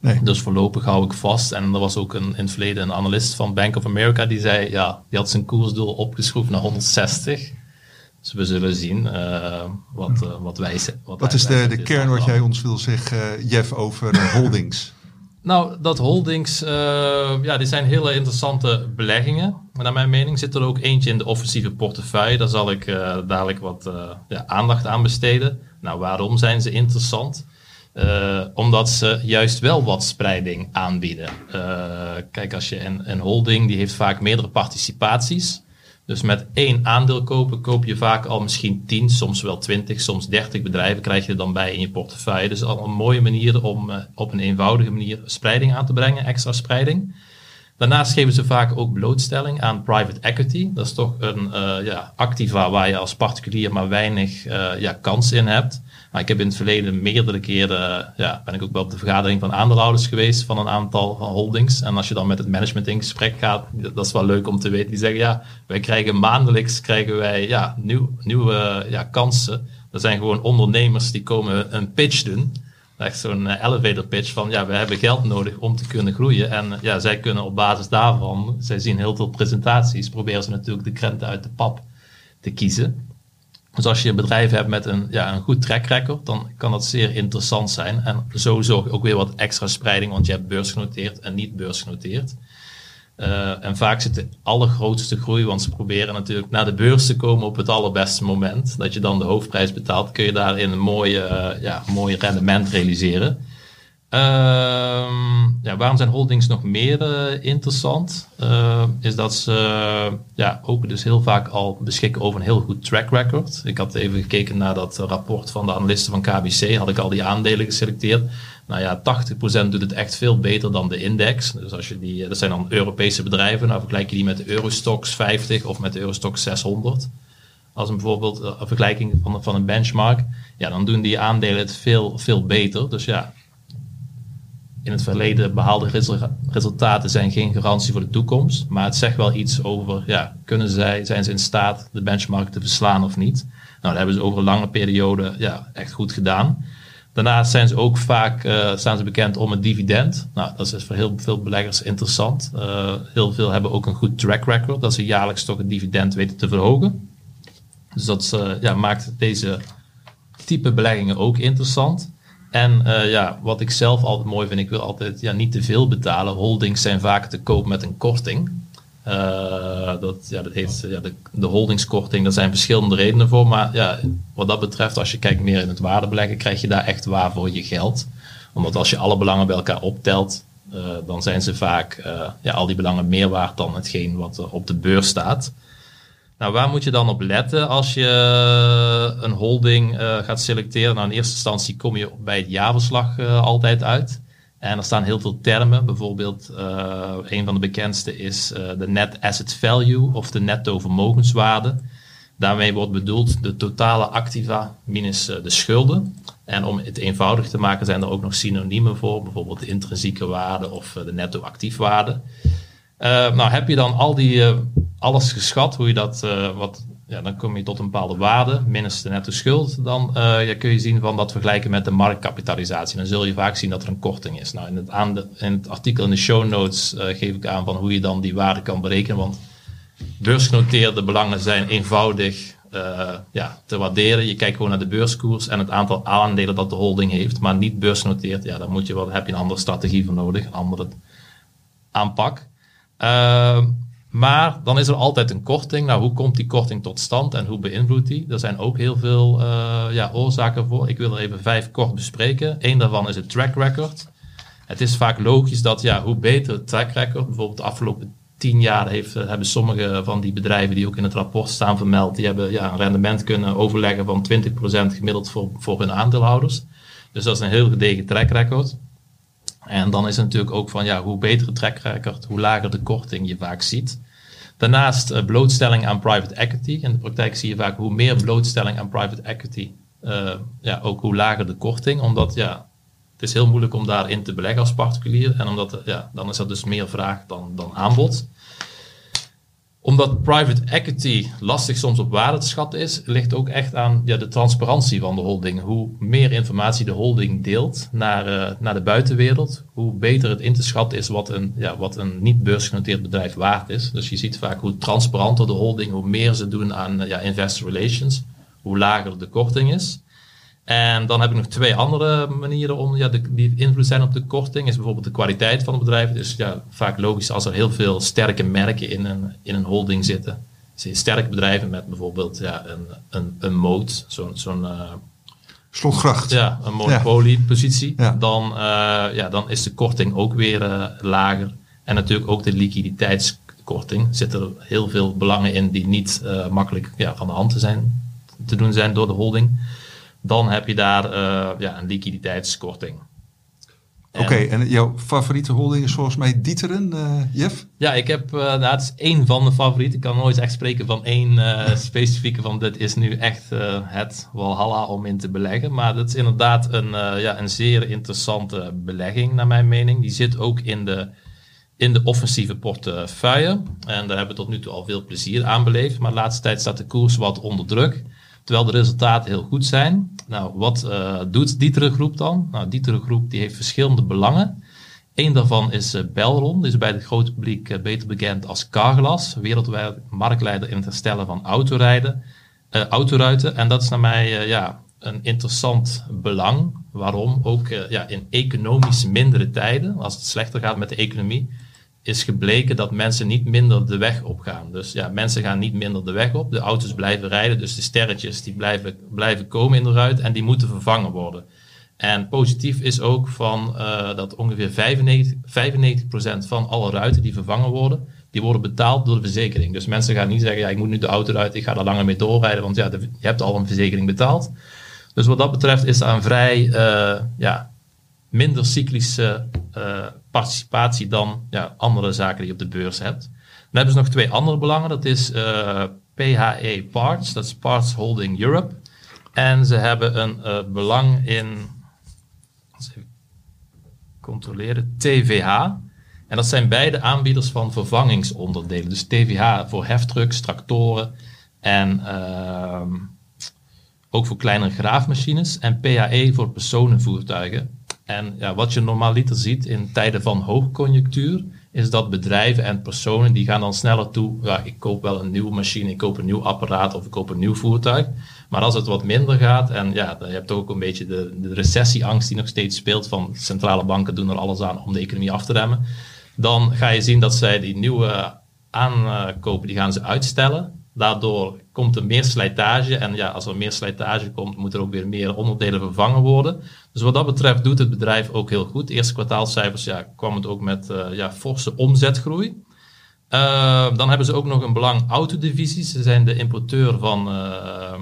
Nee. Dus voorlopig hou ik vast. En er was ook een, in het verleden een analist van Bank of America die zei, ja, die had zijn koersdoel opgeschroefd naar 160. Dus we zullen zien uh, wat, uh, wat wij Wat, wat is de, de kern wat jij ons wil zeggen, Jeff, over holdings? Nou, dat holdings, uh, ja, die zijn hele interessante beleggingen. Maar naar mijn mening zit er ook eentje in de offensieve portefeuille. Daar zal ik dadelijk wat ja, aandacht aan besteden. Nou, waarom zijn ze interessant? omdat ze juist wel wat spreiding aanbieden. kijk, als je een, een holding, die heeft vaak meerdere participaties. Dus met één aandeel kopen, koop je vaak al misschien 10, soms wel 20, soms 30 bedrijven krijg je er dan bij in je portefeuille. Dus al een mooie manier om uh, op een eenvoudige manier spreiding aan te brengen, extra spreiding. Daarnaast geven ze vaak ook blootstelling aan private equity. Dat is toch een uh, ja, activa waar je als particulier maar weinig uh, ja, kans in hebt. Maar ik heb in het verleden meerdere keren, ja, ben ik ook wel op de vergadering van aandeelhouders geweest van een aantal holdings. En als je dan met het management in gesprek gaat, dat is wel leuk om te weten. Die zeggen, ja, wij krijgen maandelijks krijgen wij, ja, nieuw, nieuwe ja, kansen. Er zijn gewoon ondernemers die komen een pitch doen. Echt zo'n uh, elevator pitch van, ja, we hebben geld nodig om te kunnen groeien. En ja, zij kunnen op basis daarvan, zij zien heel veel presentaties, proberen ze natuurlijk de krenten uit de pap te kiezen. Dus als je een bedrijf hebt met een, ja, een goed track record, dan kan dat zeer interessant zijn. En zo zorg je ook weer wat extra spreiding, want je hebt beursgenoteerd en niet beursgenoteerd. Uh, en vaak zit de allergrootste groei, want ze proberen natuurlijk naar de beurs te komen op het allerbeste moment. Dat je dan de hoofdprijs betaalt, kun je daarin een mooie, uh, ja, mooie rendement realiseren. Ehm, ja, waarom zijn holdings nog meer uh, interessant? Is dat ze ja, ook dus heel vaak al beschikken over een heel goed track record. Ik had even gekeken naar dat rapport van de analisten van KBC. Had ik al die aandelen geselecteerd. Nou ja, 80% doet het echt veel beter dan de index. Dus als je die, dat zijn dan Europese bedrijven. Nou vergelijk je die met de Eurostox 50 of met de Eurostox 600. Als een bijvoorbeeld een vergelijking van, van een benchmark. Ja, dan doen die aandelen het veel, veel beter. Dus ja, in het verleden behaalde resultaten zijn geen garantie voor de toekomst. Maar het zegt wel iets over, ja, kunnen zij, zijn ze in staat de benchmark te verslaan of niet? Nou, dat hebben ze over een lange periode ja, echt goed gedaan. Daarnaast zijn ze ook vaak uh, staan ze bekend om het dividend. Nou, dat is voor heel veel beleggers interessant. Uh, heel veel hebben ook een goed track record, dat ze jaarlijks toch het dividend weten te verhogen. Dus dat uh, ja, maakt deze type beleggingen ook interessant. En ja, wat ik zelf altijd mooi vind, ik wil altijd ja, niet te veel betalen. Holdings zijn vaak te koop met een korting. Uh, dat, ja, dat heeft ja, de, de holdingskorting, daar zijn verschillende redenen voor. Maar ja, wat dat betreft, als je kijkt meer in het waardebeleggen, krijg je daar echt waar voor je geld. Omdat als je alle belangen bij elkaar optelt, uh, dan zijn ze vaak ja, al die belangen meer waard dan hetgeen wat er op de beurs staat. Nou, waar moet je dan op letten als je een holding gaat selecteren? Nou, in eerste instantie kom je bij het jaarverslag altijd uit. En er staan heel veel termen. Bijvoorbeeld, uh, een van de bekendste is de net asset value of de netto vermogenswaarde. Daarmee wordt bedoeld de totale activa minus de schulden. En om het eenvoudig te maken zijn er ook nog synoniemen voor. Bijvoorbeeld de intrinsieke waarde of de netto actiefwaarde. nou, heb je dan al die alles geschat, hoe je dat, wat, ja, dan kom je tot een bepaalde waarde, minus de netto schuld. Dan ja, kun je zien van dat vergelijken met de marktkapitalisatie. Dan zul je vaak zien dat er een korting is. Nou, in het, aan in het artikel in de show notes uh, geef ik aan van hoe je dan die waarde kan berekenen. Want beursgenoteerde belangen zijn eenvoudig ja, te waarderen. Je kijkt gewoon naar de beurskoers en het aantal aandelen dat de holding heeft, maar niet beursgenoteerd. Ja, dan moet je wat, heb je een andere strategie voor nodig, een andere aanpak. Maar dan is er altijd een korting. Nou, hoe komt die korting tot stand en hoe beïnvloedt die? Er zijn ook heel veel uh, ja, oorzaken voor. Ik wil er even vijf kort bespreken. Eén daarvan is het track record. Het is vaak logisch dat ja, hoe beter het track record, bijvoorbeeld de afgelopen tien jaar heeft, eh, hebben sommige van die bedrijven die ook in het rapport staan vermeld, die hebben ja, een rendement kunnen overleggen van 20% gemiddeld voor, voor hun aandeelhouders. Dus dat is een heel gedegen track record. En dan is het natuurlijk ook van ja, hoe beter het track record, hoe lager de korting je vaak ziet. Daarnaast uh, blootstelling aan private equity. In de praktijk zie je vaak hoe meer blootstelling aan private equity, uh, ja, ook hoe lager de korting. Omdat ja, het is heel moeilijk om daarin te beleggen als particulier. En omdat, ja, dan is er dus meer vraag dan, dan aanbod. Om omdat private equity lastig soms op waarde te schatten is, ligt ook echt aan ja, de transparantie van de holding. Hoe meer informatie de holding deelt naar, eh, naar de buitenwereld, hoe beter het in te schatten is wat een, ja, wat een niet beursgenoteerd bedrijf waard is. Dus je ziet vaak hoe transparanter de holding, hoe meer ze doen aan ja, investor relations, hoe lager de korting is. En dan heb ik nog twee andere manieren om, ja, de, die invloed zijn op de korting. Is bijvoorbeeld de kwaliteit van het bedrijf. Dus ja, vaak logisch als er heel veel sterke merken in een, in een holding zitten. Dus sterke bedrijven met bijvoorbeeld ja, een, een, een moot, zo'n zo'n uh, Slotgracht. Ja, een monopoliepositie. Ja. Dan, uh, ja, dan is de korting ook weer uh, lager. En natuurlijk ook de liquiditeitskorting. Er zitten heel veel belangen in die niet makkelijk ja, van de hand te, zijn, te doen zijn door de holding dan heb je daar uh, ja, een liquiditeitskorting. Oké, okay, en jouw favoriete holding is volgens mij Dieteren, uh, Jeff? Ja, ik heb, uh, nou, het is één van de favorieten. Ik kan nooit echt spreken van één uh, specifieke van dit is nu echt het Walhalla om in te beleggen. Maar dat is inderdaad een, ja, een zeer interessante belegging naar mijn mening. Die zit ook in de, in de offensieve portefeuille. En daar hebben we tot nu toe al veel plezier aan beleefd. Maar de laatste tijd staat de koers wat onder druk. Terwijl de resultaten heel goed zijn. Nou, wat uh, doet Dietere Groep dan? Nou, Dietere Groep die heeft verschillende belangen. Eén daarvan is uh, Belron, die is bij het grote publiek uh, beter bekend als Carglass, wereldwijd marktleider in het herstellen van autorijden, autoruiten. En dat is naar mij ja, een interessant belang. Waarom? Ook ja, in economisch mindere tijden, als het slechter gaat met de economie, is gebleken dat mensen niet minder de weg op gaan. Dus ja, mensen gaan niet minder de weg op. De auto's blijven rijden, dus de sterretjes die blijven, blijven komen in de ruit en die moeten vervangen worden. En positief is ook van uh, dat ongeveer 95, 95% van alle ruiten die vervangen worden, die worden betaald door de verzekering. Dus mensen gaan niet zeggen, ja, ik moet nu de auto uit, ik ga er langer mee doorrijden, want ja, je hebt al een verzekering betaald. Dus wat dat betreft is dat een vrij uh, ja, minder cyclische uh, participatie dan ja, andere zaken die je op de beurs hebt. Dan hebben ze nog twee andere belangen. Dat is uh, PHE Parts, dat is Parts Holding Europe. En ze hebben een uh, belang in, controleren, TVH. En dat zijn beide aanbieders van vervangingsonderdelen. Dus TVH voor heftrucks, tractoren en uh, ook voor kleinere graafmachines. En PHE voor personenvoertuigen. En ja, wat je normaliter ziet in tijden van hoogconjunctuur, is dat bedrijven en personen die gaan dan sneller toe. Ja, ik koop wel een nieuwe machine, ik koop een nieuw apparaat of ik koop een nieuw voertuig. Maar als het wat minder gaat, en ja, je ook een beetje de, de recessieangst die nog steeds speelt van centrale banken doen er alles aan om de economie af te remmen. Dan ga je zien dat zij die nieuwe aankopen, die gaan ze uitstellen. Daardoor komt er meer slijtage. En ja, als er meer slijtage komt, moet er ook weer meer onderdelen vervangen worden. Dus wat dat betreft doet het bedrijf ook heel goed. De eerste kwartaalcijfers ja, kwam het ook met uh, ja, forse omzetgroei. Uh, dan hebben ze ook nog een belang autodivisies. Ze zijn de importeur van, uh,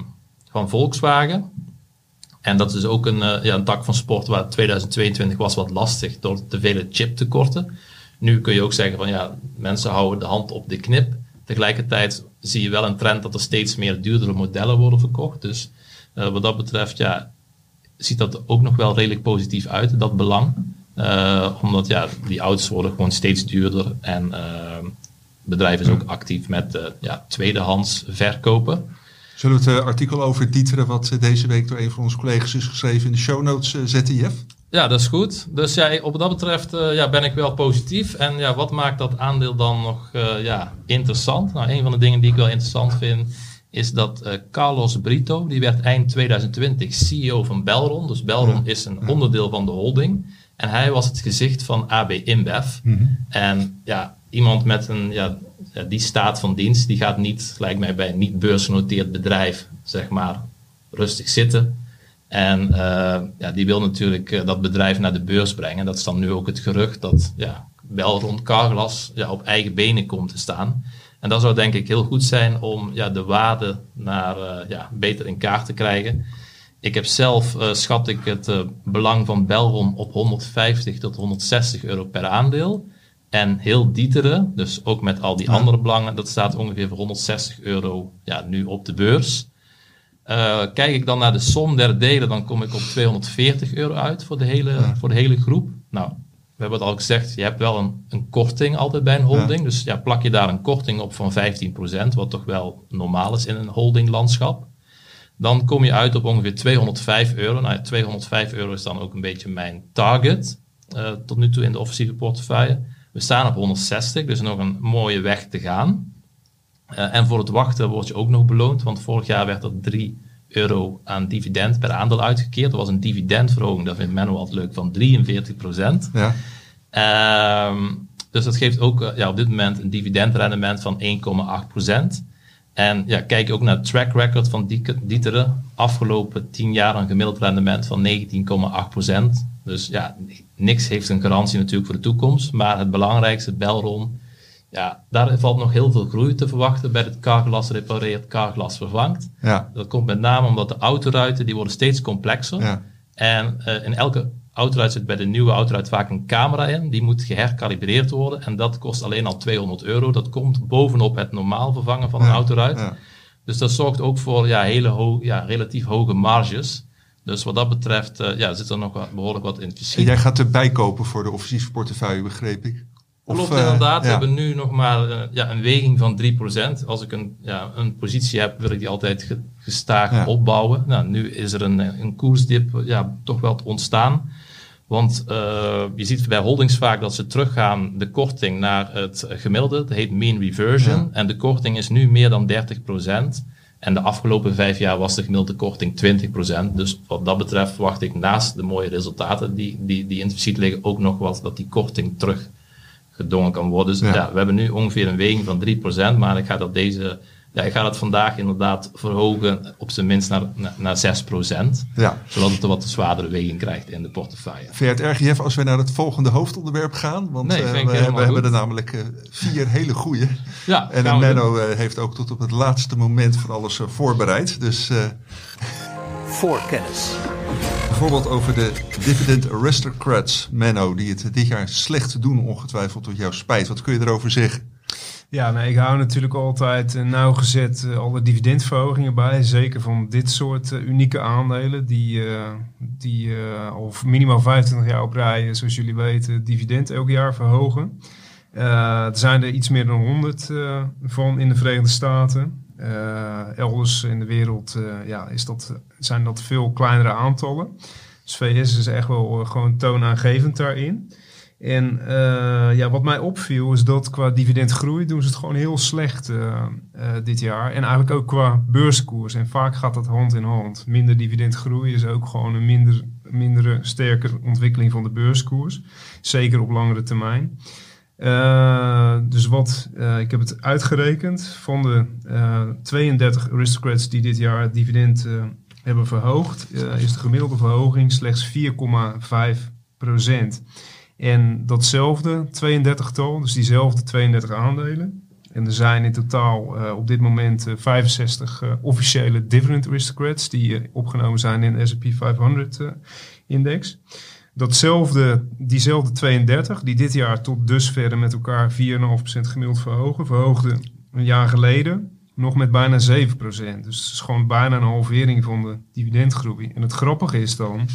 van Volkswagen. En dat is ook een, ja, een tak van sport waar 2022 was wat lastig door te vele chiptekorten. Nu kun je ook zeggen van ja, mensen houden de hand op de knip. Tegelijkertijd zie je wel een trend dat er steeds meer duurdere modellen worden verkocht. Dus wat dat betreft ja, ziet dat ook nog wel redelijk positief uit, dat belang. Uh, omdat ja, die auto's worden gewoon steeds duurder en uh, bedrijf is ook actief met uh, ja, tweedehands verkopen. Zullen we het artikel over Dieteren, wat deze week door een van onze collega's is geschreven, in de show notes zetten, Jeff? Ja, dat is goed. Dus ja, op dat betreft ja, ben ik wel positief. En ja, wat maakt dat aandeel dan nog ja, interessant? Nou, een van de dingen die ik wel interessant vind, is dat uh, Carlos Brito, die werd eind 2020 CEO van Belron. Dus Belron is een onderdeel van de holding. En hij was het gezicht van AB InBev. Mhm. En ja, iemand met een, ja, die staat van dienst, die gaat niet, lijkt mij bij een niet beursgenoteerd bedrijf, zeg maar, rustig zitten. En uh, ja, die wil natuurlijk uh, dat bedrijf naar de beurs brengen. Dat is dan nu ook het gerucht dat ja, Belron Carglass ja, op eigen benen komt te staan. En dat zou denk ik heel goed zijn om ja, de waarde naar, uh, ja, beter in kaart te krijgen. Ik heb zelf, uh, schat ik het uh, belang van Belron op 150 tot 160 euro per aandeel. En heel Dieteren, dus ook met al die ja. andere belangen, dat staat ongeveer voor 160 euro ja, nu op de beurs. kijk ik dan naar de som der delen, dan kom ik op 240 euro uit voor de hele, ja. voor de hele groep. Nou, we hebben het al gezegd, je hebt wel een, een korting altijd bij een holding. Dus ja, plak je daar een korting op van 15%, wat toch wel normaal is in een holdinglandschap. Dan kom je uit op ongeveer 205 euro. Nou, 205 euro is dan ook een beetje mijn target uh, tot nu toe in de offensieve portefeuille. We staan op 160, dus nog een mooie weg te gaan. Uh, en voor het wachten word je ook nog beloond, want vorig jaar werd er 3 euro aan dividend per aandeel uitgekeerd. Dat was een dividendverhoging, dat vindt Menno altijd leuk, van 43 procent. Ja. Uh, dus dat geeft ook uh, ja, op dit moment een dividendrendement van 1,8 procent. En ja, kijk je ook naar het track record van Dieteren. Afgelopen 10 jaar een gemiddeld rendement van 19,8%. Dus ja, niks heeft een garantie natuurlijk voor de toekomst. Maar het belangrijkste, Belron, ja, daar valt nog heel veel groei te verwachten bij het carglas repareert, carglas vervangt. Ja. Dat komt met name omdat de autoruiten die worden steeds complexer. Ja. En uh, in elke autoruit zit bij de nieuwe autoruit vaak een camera in. Die moet geherkalibreerd worden. En dat kost alleen al 200 euro. Dat komt bovenop het normaal vervangen van een autoruit. Ja. Dus dat zorgt ook voor ja, hele ho ja, relatief hoge marges. Dus wat dat betreft uh, ja, zit er nog wat, behoorlijk wat in te En jij gaat erbij kopen voor de offensieve portefeuille, begreep ik? Klopt uh, inderdaad. We hebben nu nog maar uh, ja, een weging van 3%. Als ik een, ja, een positie heb, wil ik die altijd ge gestaag opbouwen. Nou, nu is er een, een koersdip ja, toch wel te ontstaan. Want uh, je ziet bij holdings vaak dat ze teruggaan de korting naar het gemiddelde. Dat heet mean reversion. Ja. En de korting is nu meer dan 30%. En de afgelopen vijf jaar was de gemiddelde korting 20%. Dus wat dat betreft verwacht ik naast de mooie resultaten die, die, die in het liggen ook nog wat dat die korting terug gedongen kan worden. Dus ja. ja we hebben nu ongeveer een weging van 3%, maar ik ga dat deze ja, ik ga dat vandaag inderdaad verhogen op zijn minst naar, naar, naar 6 Ja. Zodat het een wat zwaardere weging krijgt in de portefeuille. Vind je het erg, Jeff, als we naar het volgende hoofdonderwerp gaan? Want nee, uh, we, we hebben er namelijk uh, vier hele goede. Ja, en Menno uh, heeft ook tot op het laatste moment van alles voorbereid. Dus, Voorkennis. Bijvoorbeeld over de dividend aristocrats, Menno, die het dit jaar slecht doen, ongetwijfeld tot jouw spijt. Wat kun je erover zeggen? Ja, nou, ik hou natuurlijk altijd uh, nauwgezet uh, alle dividendverhogingen bij. Zeker van dit soort uh, unieke aandelen die, die al minimaal 25 jaar op rij, zoals jullie weten, dividend elk jaar verhogen. er zijn er iets meer dan 100 van in de Verenigde Staten. Elders in de wereld ja, is dat, zijn dat veel kleinere aantallen. Dus VS is echt wel gewoon toonaangevend daarin. En uh, ja, wat mij opviel is dat qua dividendgroei doen ze het gewoon heel slecht uh, uh, dit jaar. En eigenlijk ook qua beurskoers. En vaak gaat dat hand in hand. Minder dividendgroei is ook gewoon een minder, mindere sterke ontwikkeling van de beurskoers. Zeker op langere termijn. Dus wat, ik heb het uitgerekend. Van de 32 aristocrats die dit jaar het dividend hebben verhoogd, is de gemiddelde verhoging slechts 4,5 procent. En datzelfde 32-tal, dus diezelfde 32 aandelen. En er zijn in totaal op dit moment uh, 65 uh, officiële dividend aristocrats die opgenomen zijn in de S&P 500 index. Datzelfde, diezelfde 32, die dit jaar tot dusver met elkaar 4,5% gemiddeld verhogen, verhoogden een jaar geleden nog met bijna 7%. Dus het is gewoon bijna een halvering van de dividendgroei. En het grappige is dan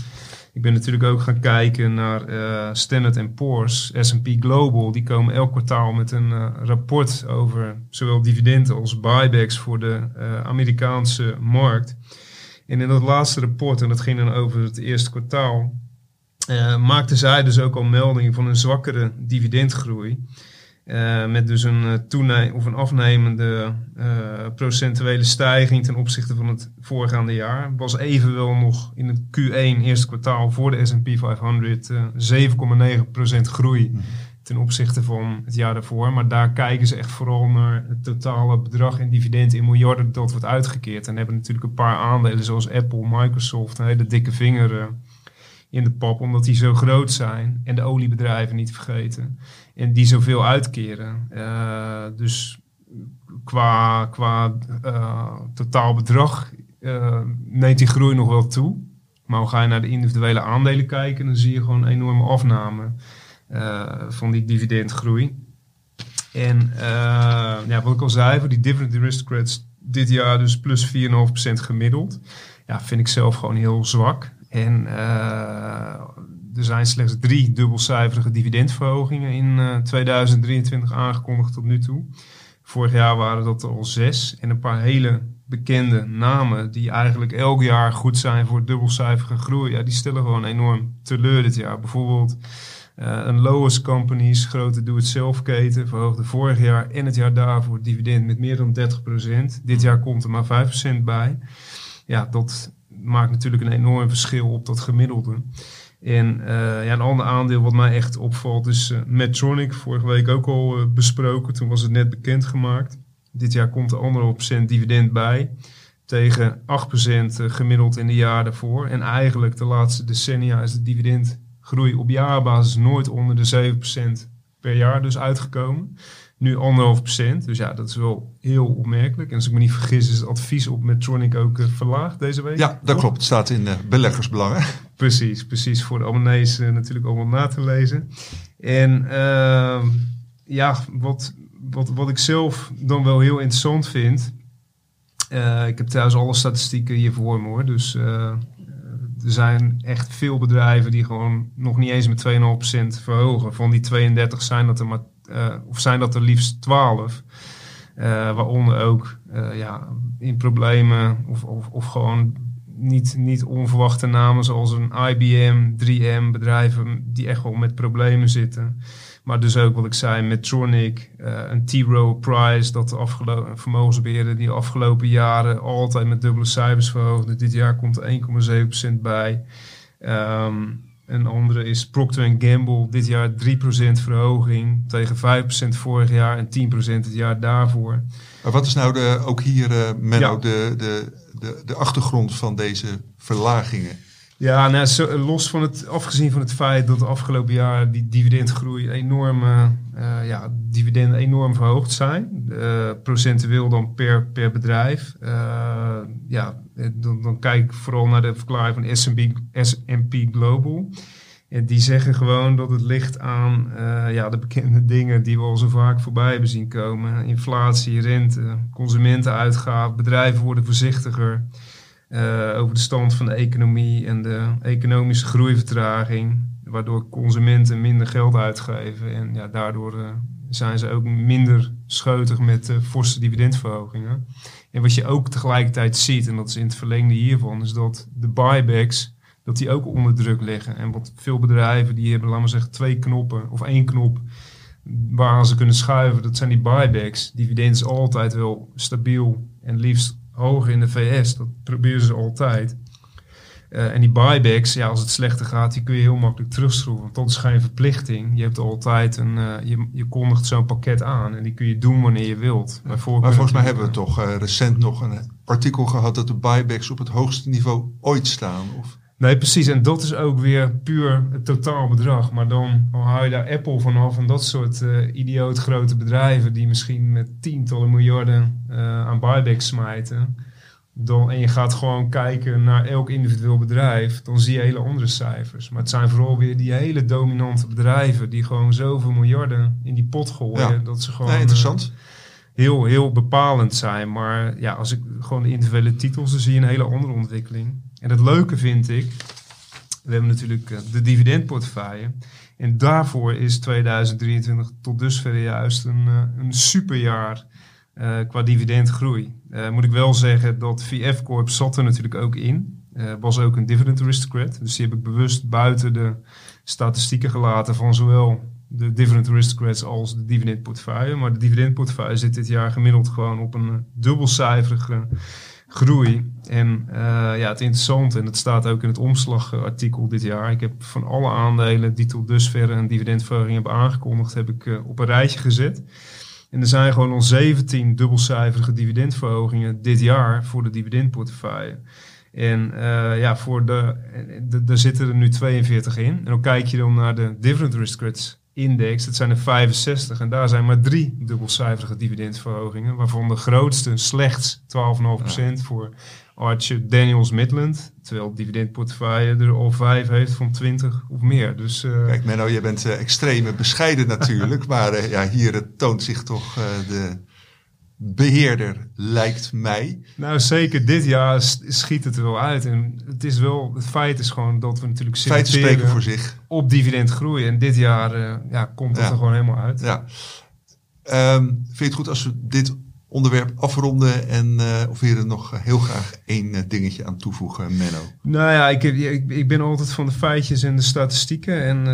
ik ben natuurlijk ook gaan kijken naar uh, Standard Poor's, S&P Global. Die komen elk kwartaal met een uh, rapport over zowel dividenden als buybacks voor de uh, Amerikaanse markt. En in dat laatste rapport, en dat ging dan over het eerste kwartaal, maakten zij dus ook al meldingen van een zwakkere dividendgroei. Uh, met dus een, uh, toene of een afnemende uh, procentuele stijging ten opzichte van het voorgaande jaar. Was evenwel nog in het Q1 eerste kwartaal voor de S&P 500 7,9% groei mm. ten opzichte van het jaar daarvoor. Maar daar kijken ze echt vooral naar het totale bedrag en dividend in miljarden dat wordt uitgekeerd. En hebben natuurlijk een paar aandelen zoals Apple, Microsoft, een hele dikke vinger in de pap, omdat die zo groot zijn. En de oliebedrijven niet vergeten. En die zoveel uitkeren. Uh, dus qua, qua uh, totaal bedrag uh, neemt die groei nog wel toe. Maar ga je naar de individuele aandelen kijken, dan zie je gewoon een enorme afname van die dividendgroei. En ja, wat ik al zei, voor die dividend aristocrats dit jaar dus plus 4,5% gemiddeld. Ja, vind ik zelf gewoon heel zwak. En er zijn slechts drie dubbelcijferige dividendverhogingen in eh, 2023 aangekondigd tot nu toe. Vorig jaar waren dat er al zes. En een paar hele bekende namen die eigenlijk elk jaar goed zijn voor dubbelcijferige groei. Ja, die stellen gewoon enorm teleur dit jaar. Bijvoorbeeld eh, een Lois Companies, grote doe-het-zelf keten, verhoogde vorig jaar en het jaar daarvoor dividend met meer dan 30%. Dit jaar komt er maar 5% bij. Ja, dat maakt natuurlijk een enorm verschil op dat gemiddelde. En uh, ja, een ander aandeel wat mij echt opvalt is uh, Medtronic. Vorige week ook al uh, besproken. Toen was het net bekendgemaakt. Dit jaar komt er anderhalf procent dividend bij. Tegen 8% gemiddeld in de jaar daarvoor. En eigenlijk de laatste decennia is de dividendgroei op jaarbasis nooit onder de 7% per jaar dus uitgekomen. Nu anderhalf procent. Dus ja, dat is wel heel opmerkelijk. En als ik me niet vergis, is het advies op Medtronic ook uh, verlaagd deze week. Ja, dat klopt. Het staat in uh, beleggersbelangen. Precies, precies. Voor de abonnees uh, natuurlijk allemaal na te lezen. En ehm, ja, wat, wat, wat ik zelf dan wel heel interessant vind. ik heb thuis alle statistieken hier voor me hoor. Dus er zijn echt veel bedrijven die gewoon nog niet eens met 2,5% verhogen. Van die 32 zijn dat er maar of zijn dat er liefst 12. Uh, waaronder ook uh, ja, in problemen of, of, of gewoon niet, niet onverwachte namen zoals een IBM, 3M, bedrijven die echt wel met problemen zitten. Maar dus ook wat ik zei, Medtronic, een T. Rowe Price, dat de afgelopen vermogensbeheerder die de afgelopen jaren altijd met dubbele cijfers verhoogde. Dit jaar komt er 1,7% bij. Um, een andere is Procter Gamble. Dit jaar 3% verhoging tegen 5% vorig jaar en 10% het jaar daarvoor. Maar wat is nou de, ook hier, uh, Menno, ja. de, de, de, de achtergrond van deze verlagingen? Ja, nou, los van het, afgezien van het feit dat de afgelopen jaar die dividendgroei enorm, uh, ja, dividenden enorm verhoogd zijn. Uh, procentueel dan per, per bedrijf. ja, dan, dan, kijk ik vooral naar de verklaring van S&P Global. En die zeggen gewoon dat het ligt aan ja, de bekende dingen die we al zo vaak voorbij hebben zien komen. Inflatie, rente, consumentenuitgaven, bedrijven worden voorzichtiger. Uh, over de stand van de economie en de economische groeivertraging. Waardoor consumenten minder geld uitgeven. En ja, daardoor uh, zijn ze ook minder scheutig met uh, forse dividendverhogingen. En wat je ook tegelijkertijd ziet, en dat is in het verlengde hiervan, is dat de buybacks, dat die ook onder druk liggen. En wat veel bedrijven, die hebben, laten we zeggen, twee knoppen of één knop waar ze kunnen schuiven. Dat zijn die buybacks. Dividend is altijd wel stabiel en liefst hoger in de VS. Dat proberen ze altijd. Uh, en die buybacks, ja, als het slechter gaat, die kun je heel makkelijk terugschroeven. Want dat is geen verplichting. Je hebt altijd een, uh, je, je kondigt zo'n pakket aan en die kun je doen wanneer je wilt. maar volgens mij hebben we toch uh, recent nog een artikel gehad dat de buybacks op het hoogste niveau ooit staan. Of? Nee, precies. En dat is ook weer puur het totaalbedrag. Maar dan, haal je daar Apple vanaf en dat soort uh, idioot grote bedrijven die misschien met tientallen miljarden uh, aan buybacks smijten. Dan, en je gaat gewoon kijken naar elk individueel bedrijf, dan zie je hele andere cijfers. Maar het zijn vooral weer die hele dominante bedrijven die gewoon zoveel miljarden in die pot gooien. Ja. Dat ze gewoon. Nee, interessant. Uh, heel, heel bepalend zijn. Maar ja, als ik gewoon de individuele titels, dan zie je een hele andere ontwikkeling. En het leuke vind ik, we hebben natuurlijk uh, de dividendportefeuille. En daarvoor is 2023 tot dusver juist een, uh, een superjaar uh, qua dividendgroei. moet ik wel zeggen dat VF Corp zat er natuurlijk ook in. was ook een dividend aristocrat. Dus die heb ik bewust buiten de statistieken gelaten van zowel de dividend aristocrats als de dividendportefeuille. Maar de dividendportefeuille zit dit jaar gemiddeld gewoon op een dubbelcijferige groei. En uh, ja, het interessante, en dat staat ook in het omslagartikel dit jaar. Ik heb van alle aandelen die tot dusver een dividendverhoging hebben aangekondigd, heb ik uh, op een rijtje gezet. En er zijn gewoon al 17 dubbelcijferige dividendverhogingen dit jaar voor de dividendportefeuille. En uh, ja, voor de, daar zitten er nu 42 in. En dan kijk je dan naar de dividend aristocrats index, dat zijn er 65 en daar zijn maar drie dubbelcijferige dividendverhogingen, waarvan de grootste slechts 12,5% ja. voor Archer Daniels Midland, terwijl het dividendportefeuille er al vijf heeft van 20 of meer. Dus, uh, Kijk Menno, je bent uh, extreme bescheiden natuurlijk, maar uh, ja, hier toont zich toch de, beheerder, lijkt mij. Nou, zeker dit jaar schiet het er wel uit. En het is wel, het feit is gewoon dat we natuurlijk Feiten spreken voor zich. op dividendgroei. En dit jaar eh, ja, komt dat Ja. er gewoon helemaal uit. Ja. Ehm, vind je het goed als we dit onderwerp afronden en uh, of wil je er nog heel graag één uh, dingetje aan toevoegen, Menno? Nou ja, ik, ik, ik, ben altijd van de feitjes en de statistieken. En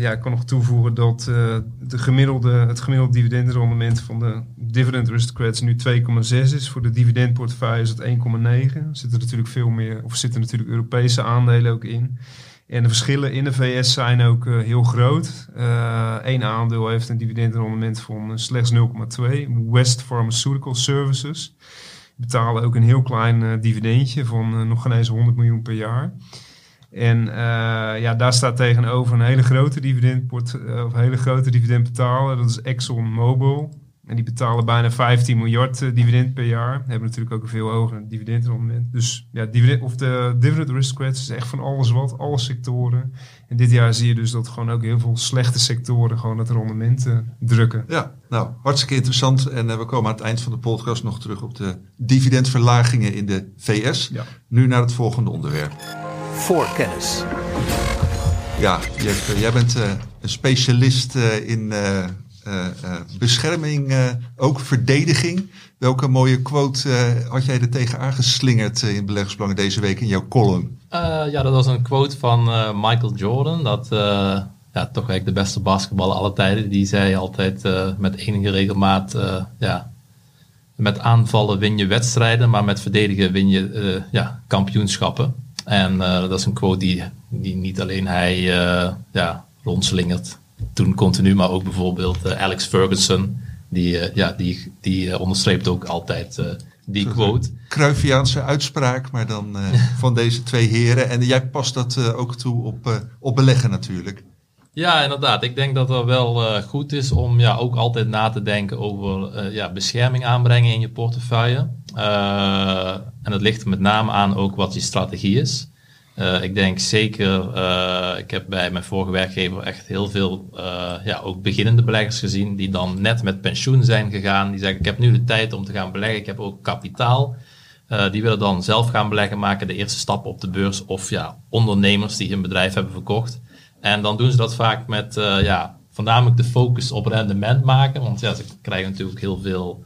ja, ik kan nog toevoegen dat de gemiddelde, het gemiddelde dividendrendement van de dividend aristocrats nu 2,6 is. Voor de dividendportefeuille is het 1,9. Er zitten natuurlijk veel meer, of zitten natuurlijk Europese aandelen ook in. En de verschillen in de VS zijn ook uh, heel groot. Eén uh, aandeel heeft een dividendrendement van uh, slechts 0,2. West Pharmaceutical Services betalen ook een heel klein dividendje van nog geen eens 100 miljoen per jaar. En ja, daar staat tegenover een hele grote dividendport, of hele grote dividendbetaler. Dat is ExxonMobil. En die betalen bijna 15 miljard uh, dividend per jaar. Hebben natuurlijk ook een veel hoger dividendrendement. Dus ja, dividend, of de dividend aristocrats is echt van alles wat, alle sectoren. En dit jaar zie je dus dat gewoon ook heel veel slechte sectoren gewoon het rendement uh, drukken. Ja, nou, hartstikke interessant. En uh, we komen aan het eind van de podcast nog terug op de dividendverlagingen in de VS. Ja. Nu naar het volgende onderwerp. Voorkennis. Ja, Jeff, jij bent uh, een specialist uh, in uh, bescherming, ook verdediging. Welke mooie quote had jij er tegen aangeslingerd in Beleggersbelangen deze week in jouw column? ja, dat was een quote van Michael Jordan. Dat ja, toch eigenlijk de beste basketballer aller tijden. Die zei altijd met enige regelmaat, ja, met aanvallen win je wedstrijden, maar met verdedigen win je ja, kampioenschappen. En dat is een quote die, die niet alleen hij ja, rondslingert toen continu, maar ook bijvoorbeeld uh, Alex Ferguson, die, ja, die, die onderstreept ook altijd die quote. Cruyffiaanse uitspraak, maar dan van deze twee heren. En jij past dat ook toe op, op beleggen natuurlijk. Ja, inderdaad. Ik denk dat het wel goed is om ja, ook altijd na te denken over ja, bescherming aanbrengen in je portefeuille. En het ligt er met name aan ook wat je strategie is. Uh, ik denk zeker, uh, ik heb bij mijn vorige werkgever echt heel veel ja, ook beginnende beleggers gezien die dan net met pensioen zijn gegaan. Die zeggen ik heb nu de tijd om te gaan beleggen, ik heb ook kapitaal. die willen dan zelf gaan beleggen, maken de eerste stappen op de beurs of ja, ondernemers die hun bedrijf hebben verkocht. En dan doen ze dat vaak met ja, voornamelijk de focus op rendement maken, want ja, ze krijgen natuurlijk heel veel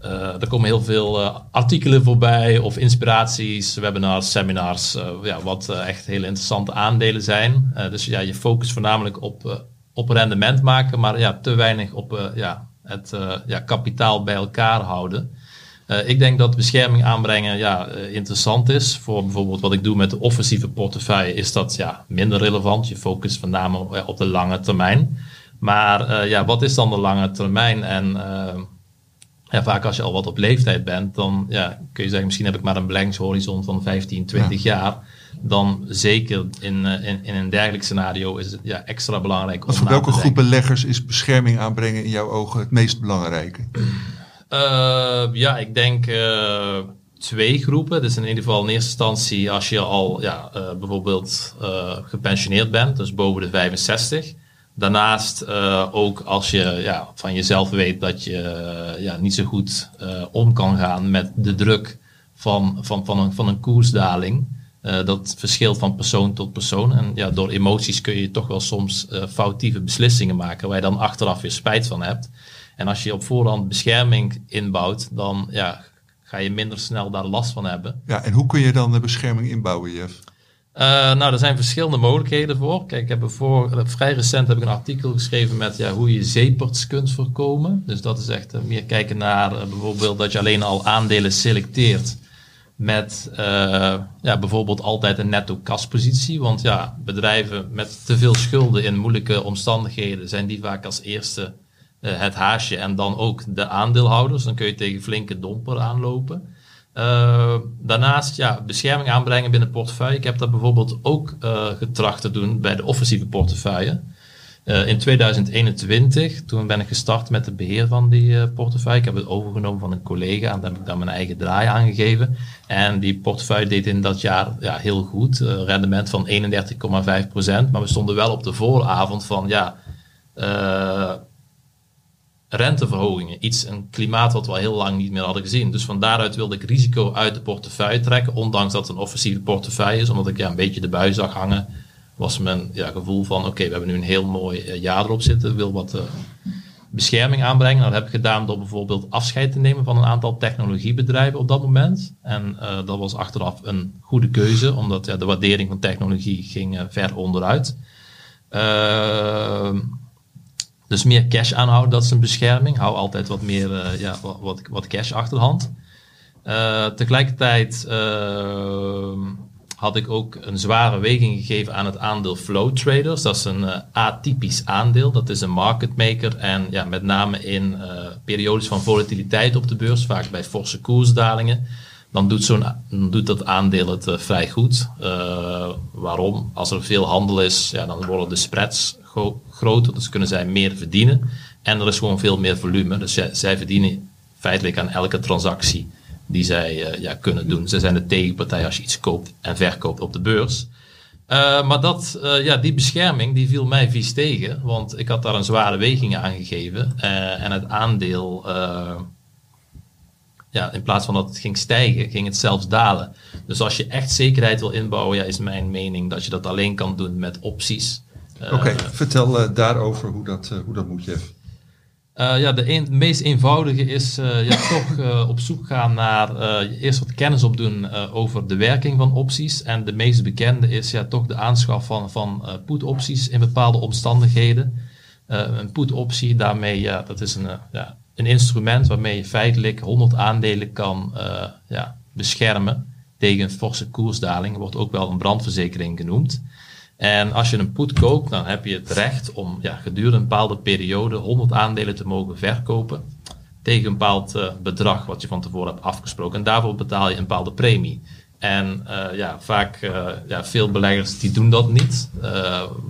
er komen heel veel uh, artikelen voorbij of inspiraties, webinars, seminars, uh, ja, wat echt hele interessante aandelen zijn. dus ja, je focust voornamelijk op, op rendement maken, maar ja, te weinig op ja, het ja, kapitaal bij elkaar houden. ik denk dat bescherming aanbrengen ja, interessant is. Voor bijvoorbeeld wat ik doe met de offensieve portefeuille is dat ja, minder relevant. Je focust name op de lange termijn. Maar ja, wat is dan de lange termijn? En ja, vaak als je al wat op leeftijd bent, dan ja, kun je zeggen, misschien heb ik maar een beleggingshorizon van 15, 20 ja. jaar. Dan zeker in, in, in een dergelijk scenario is het ja, extra belangrijk om Wat voor na welke groep beleggers is bescherming aanbrengen in jouw ogen het meest belangrijke? Uh, ja, ik denk uh, twee groepen. Dus in ieder geval in eerste instantie als je al ja, uh, bijvoorbeeld gepensioneerd bent, dus boven de 65. Daarnaast uh, ook als je ja, van jezelf weet dat je uh, ja, niet zo goed uh, om kan gaan met de druk van, van, van, een, van een koersdaling. dat verschilt van persoon tot persoon. En ja, door emoties kun je toch wel soms foutieve beslissingen maken waar je dan achteraf weer spijt van hebt. En als je op voorhand bescherming inbouwt, dan ja, ga je minder snel daar last van hebben. Ja, en hoe kun je dan de bescherming inbouwen, Jeff? Uh, nou, er zijn verschillende mogelijkheden voor. Kijk, ik heb voor, vrij recent heb ik een artikel geschreven met ja, hoe je zeeperts kunt voorkomen. Dus dat is echt uh, meer kijken naar bijvoorbeeld dat je alleen al aandelen selecteert met ja, bijvoorbeeld altijd een netto kaspositie. Want ja, bedrijven met te veel schulden in moeilijke omstandigheden zijn die vaak als eerste het haasje en dan ook de aandeelhouders. Dan kun je tegen flinke domper aanlopen. Uh, daarnaast ja, bescherming aanbrengen binnen portefeuille. Ik heb dat bijvoorbeeld ook uh, getracht te doen bij de offensieve portefeuille. Uh, in 2021, toen ben ik gestart met het beheer van die portefeuille. Ik heb het overgenomen van een collega en daar heb ik dan mijn eigen draai aangegeven. En die portefeuille deed in dat jaar ja, heel goed. rendement van 31,5%. Maar we stonden wel op de vooravond van ja renteverhogingen. Iets, een klimaat wat we al heel lang niet meer hadden gezien. Dus van daaruit wilde ik risico uit de portefeuille trekken. Ondanks dat het een offensieve portefeuille is. Omdat ik ja, een beetje de bui zag hangen. Was mijn ja, gevoel van oké, we hebben nu een heel mooi eh, jaar erop zitten. Wil wat uh, bescherming aanbrengen. Dat heb ik gedaan door bijvoorbeeld afscheid te nemen van een aantal technologiebedrijven op dat moment. En uh, dat was achteraf een goede keuze. Omdat ja, de waardering van technologie ging ver onderuit. Uh, dus meer cash aanhouden, dat is een bescherming. Hou altijd wat meer uh, ja, wat, wat, cash achterhand. Uh, tegelijkertijd uh, had ik ook een zware weging gegeven aan het aandeel Flow Traders. Dat is een atypisch aandeel. Dat is een market maker. En ja, met name in periodes van volatiliteit op de beurs, vaak bij forse koersdalingen, dan doet, zo'n, doet dat aandeel het vrij goed. waarom? Als er veel handel is, ja, dan worden de spreads groter, dus kunnen zij meer verdienen. En er is gewoon veel meer volume, dus zij, verdienen feitelijk aan elke transactie die zij uh, ja, kunnen doen. Ze zijn de tegenpartij als je iets koopt en verkoopt op de beurs. Uh, maar dat, uh, ja, die bescherming die viel mij vies tegen, want ik had daar een zware weging aan gegeven. en het aandeel, ja, in plaats van dat het ging stijgen, ging het zelfs dalen. Dus als je echt zekerheid wil inbouwen, ja, is mijn mening dat je dat alleen kan doen met opties. Oké, okay, vertel uh, daarover hoe dat, uh, hoe dat moet, Jeff. Uh, ja, de een, meest eenvoudige is ja, toch op zoek gaan naar eerst wat kennis opdoen over de werking van opties. En de meest bekende is ja, toch de aanschaf van, van put-opties in bepaalde omstandigheden. een put-optie, daarmee, ja, dat is een, ja, een instrument waarmee je feitelijk 100 aandelen kan ja, beschermen tegen een forse koersdaling. Wordt ook wel een brandverzekering genoemd. En als je een put koopt, dan heb je het recht om ja, gedurende een bepaalde periode 100 aandelen te mogen verkopen. Tegen een bepaald uh, bedrag wat je van tevoren hebt afgesproken. En daarvoor betaal je een bepaalde premie. En uh, ja, vaak, uh, ja, veel beleggers die doen dat niet.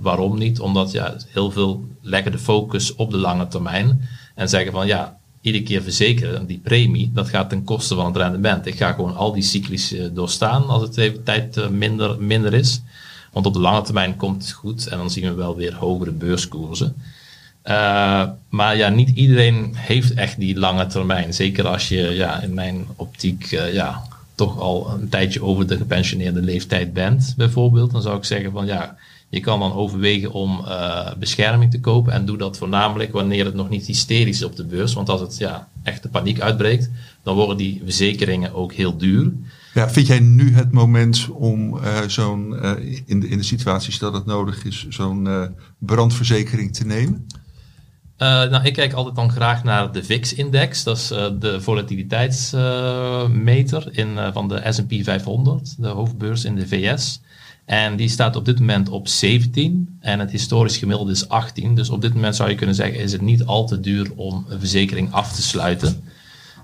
waarom niet? Omdat ja, heel veel leggen de focus op de lange termijn. En zeggen van ja, iedere keer verzekeren, die premie, dat gaat ten koste van het rendement. Ik ga gewoon al die cyclies doorstaan als het even tijd minder, minder is. Want op de lange termijn komt het goed en dan zien we wel weer hogere beurskoersen. Uh, maar ja, niet iedereen heeft echt die lange termijn. Zeker als je ja, in mijn optiek uh, ja, toch al een tijdje over de gepensioneerde leeftijd bent, bijvoorbeeld. Dan zou ik zeggen van ja, je kan dan overwegen om uh, bescherming te kopen. En doe dat voornamelijk wanneer het nog niet hysterisch is op de beurs. Want als het ja, echt de paniek uitbreekt, dan worden die verzekeringen ook heel duur. Ja, vind jij nu het moment om uh, zo'n, uh, in, de, in de situaties dat het nodig is, zo'n uh, brandverzekering te nemen? nou, ik kijk altijd dan graag naar de VIX-index. Dat is de volatiliteitsmeter in, van de S&P 500, de hoofdbeurs in de VS. En die staat op dit moment op 17 en het historisch gemiddelde is 18. Dus op dit moment zou je kunnen zeggen, is het niet al te duur om een verzekering af te sluiten.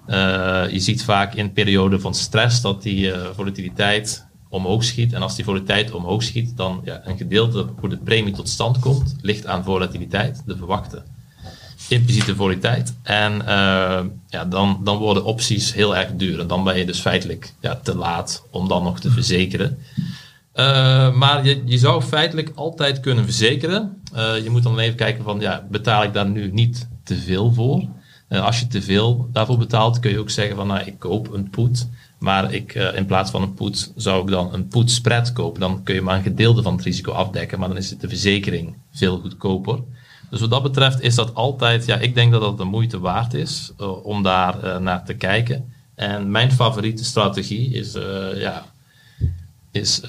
Uh, je ziet vaak in perioden van stress dat die uh, volatiliteit omhoog schiet. En als die volatiliteit omhoog schiet, dan ja, een gedeelte hoe de premie tot stand komt, ligt aan volatiliteit, de verwachte impliciete volatiliteit. En uh, ja, dan, dan worden opties heel erg duur. En dan ben je dus feitelijk ja, te laat om dan nog te verzekeren. maar je, je zou feitelijk altijd kunnen verzekeren. je moet dan even kijken van, ja, betaal ik daar nu niet te veel voor? Uh, als je te veel daarvoor betaalt, kun je ook zeggen van nou, ik koop een put. Maar ik, uh, in plaats van een put zou ik dan een put spread kopen. Dan kun je maar een gedeelte van het risico afdekken. Maar dan is het de verzekering veel goedkoper. Dus wat dat betreft is dat altijd, ja, ik denk dat dat de moeite waard is uh, om daar naar te kijken. En mijn favoriete strategie is, ja, is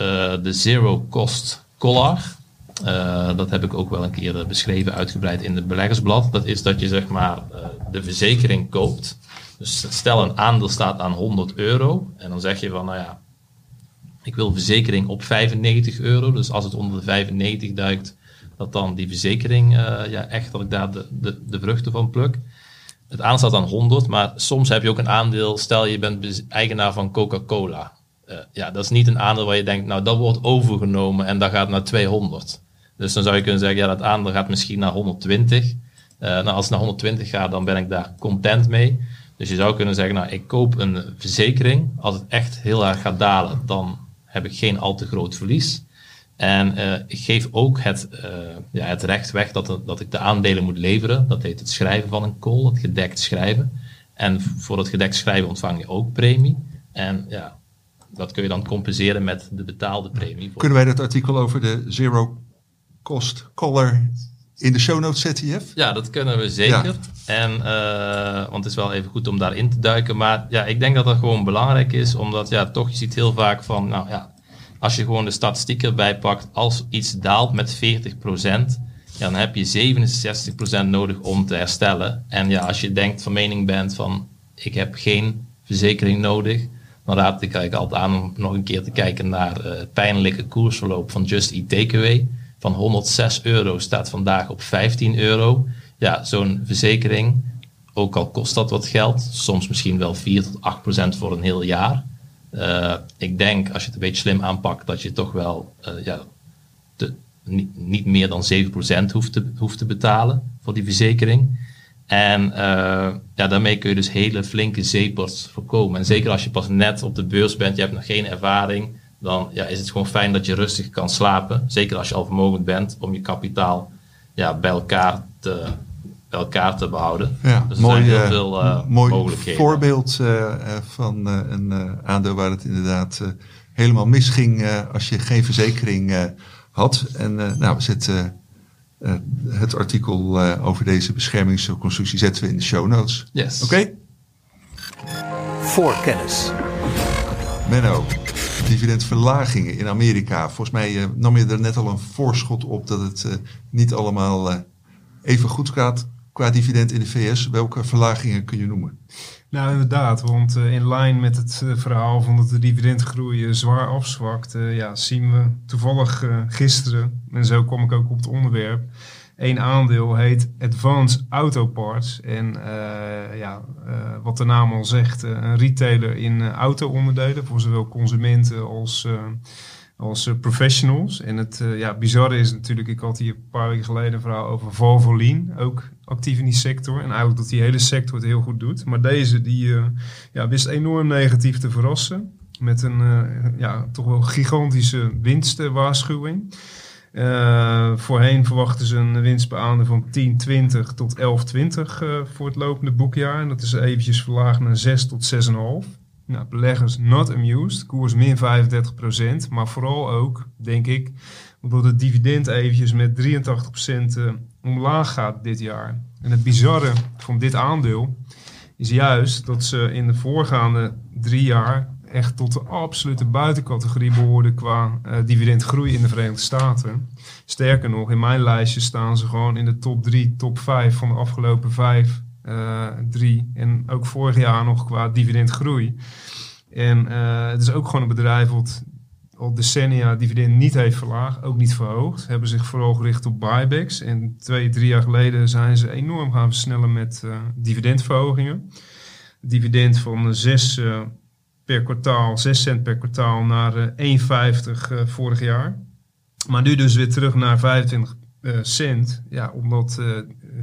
de zero cost collar. Uh, dat heb ik ook wel een keer beschreven, uitgebreid in het beleggersblad. Dat is dat je zeg maar uh, de verzekering koopt. Dus stel een aandeel staat aan 100 euro. En dan zeg je van, nou ja, ik wil verzekering op 95 euro. Dus als het onder de 95 duikt, dat dan die verzekering, ja, echt dat ik daar de, de, de vruchten van pluk. Het aandeel staat aan 100, maar soms heb je ook een aandeel, stel je bent eigenaar van Coca-Cola. ja, dat is niet een aandeel waar je denkt, nou dat wordt overgenomen en dat gaat naar 200. Dus dan zou je kunnen zeggen, ja, dat aandeel gaat misschien naar 120. Uh, eh, nou, als het naar 120 gaat, dan ben ik daar content mee. Dus je zou kunnen zeggen, nou, ik koop een verzekering. Als het echt heel erg gaat dalen, dan heb ik geen al te groot verlies. En eh, ik geef ook het, eh, ja, het recht weg dat, dat ik de aandelen moet leveren. Dat heet het schrijven van een call, het gedekt schrijven. En voor het gedekt schrijven ontvang je ook premie. En ja, dat kun je dan compenseren met de betaalde premie. Kunnen wij dat artikel over de zero cost collar in de show notes zetten, Jeff? Ja, dat kunnen we zeker. En, eh, want het is wel even goed om daarin te duiken. Maar ja, ik denk dat dat gewoon belangrijk is. Omdat ja, toch, je ziet heel vaak van, nou ja, als je gewoon de statistieken erbij pakt, als iets daalt met 40%, ja, dan heb je 67% nodig om te herstellen. En ja, als je denkt van mening bent van, ik heb geen verzekering nodig, dan raad ik eigenlijk altijd aan om nog een keer te kijken naar eh, het pijnlijke koersverloop van Just Eat Takeaway. Van 106 euro staat vandaag op 15 euro. Ja, zo'n verzekering, ook al kost dat wat geld, soms misschien wel 4 tot 8 procent voor een heel jaar. Uh, ik denk, als je het een beetje slim aanpakt, dat je toch wel uh, ja, niet, meer dan 7% hoeft te, hoeft te betalen voor die verzekering. En uh, ja, daarmee kun je dus hele flinke zeepers voorkomen. En zeker als je pas net op de beurs bent, je hebt nog geen ervaring, dan ja, is het gewoon fijn dat je rustig kan slapen. Zeker als je al vermogend bent, om je kapitaal ja, bij elkaar te, bij elkaar te behouden. Ja, dus er mooi, zijn heel eh, veel uh, mooi mogelijkheden. voorbeeld uh, van een aandeel waar het inderdaad helemaal misging als je geen verzekering had. En nou, we zetten het artikel over deze beschermingsconstructie zetten we in de show notes. Yes. Oké? Okay? Voorkennis. Menno, dividendverlagingen in Amerika. Volgens mij nam je er net al een voorschot op dat het niet allemaal even goed gaat qua dividend in de VS. Welke verlagingen kun je noemen? Nou, inderdaad, want in lijn met het verhaal van dat de dividendgroei zwaar afzwakt, ja, zien we toevallig gisteren, en zo kom ik ook op het onderwerp, één aandeel heet Advanced Auto Parts. En ja, wat de naam al zegt, een retailer in auto-onderdelen voor zowel consumenten als als professionals. En het ja, bizarre is natuurlijk, ik had hier een paar weken geleden een verhaal over Valvoline, ook actief in die sector. En eigenlijk dat die hele sector het heel goed doet. Maar deze, die ja, wist enorm negatief te verrassen. Met een ja, toch wel gigantische winstwaarschuwing. Voorheen verwachten ze een winst per aandeel van 10,20 tot 11,20 voor het lopende boekjaar. En dat is eventjes verlaagd naar 6 tot 6,5. Nou, beleggers not amused, koers min 35%, maar vooral ook, denk ik, omdat het dividend eventjes met 83% omlaag gaat dit jaar. En het bizarre van dit aandeel is juist dat ze in de voorgaande drie jaar echt tot de absolute buitencategorie behoorden qua uh, dividendgroei in de Verenigde Staten. Sterker nog, in mijn lijstje staan ze gewoon in de top 3, top 5 van de afgelopen vijf uh, drie. En ook vorig jaar nog qua dividendgroei. En uh, het is ook gewoon een bedrijf wat al decennia dividend niet heeft verlaagd, ook niet verhoogd. Hebben zich vooral gericht op buybacks. En twee, drie jaar geleden zijn ze enorm gaan versnellen met dividendverhogingen. Dividend van 6 uh, per kwartaal, 6 cent per kwartaal naar 1,50 vorig jaar. Maar nu dus weer terug naar 25 cent. Ja, omdat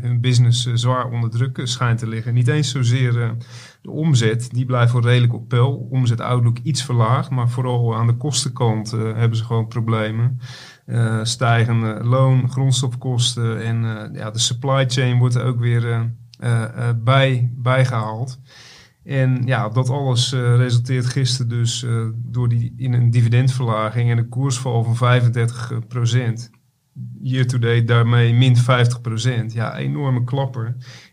hun business zwaar onder druk schijnt te liggen. Niet eens zozeer de omzet, die blijft wel redelijk op peil. Omzet outlook iets verlaagd, maar vooral aan de kostenkant hebben ze gewoon problemen. stijgende loon, grondstofkosten en ja, de supply chain wordt ook weer bij, bijgehaald. En ja, dat alles resulteert gisteren dus door die, in een dividendverlaging en een koersval van 35 procent year to date daarmee min 50%. Ja, enorme klapper.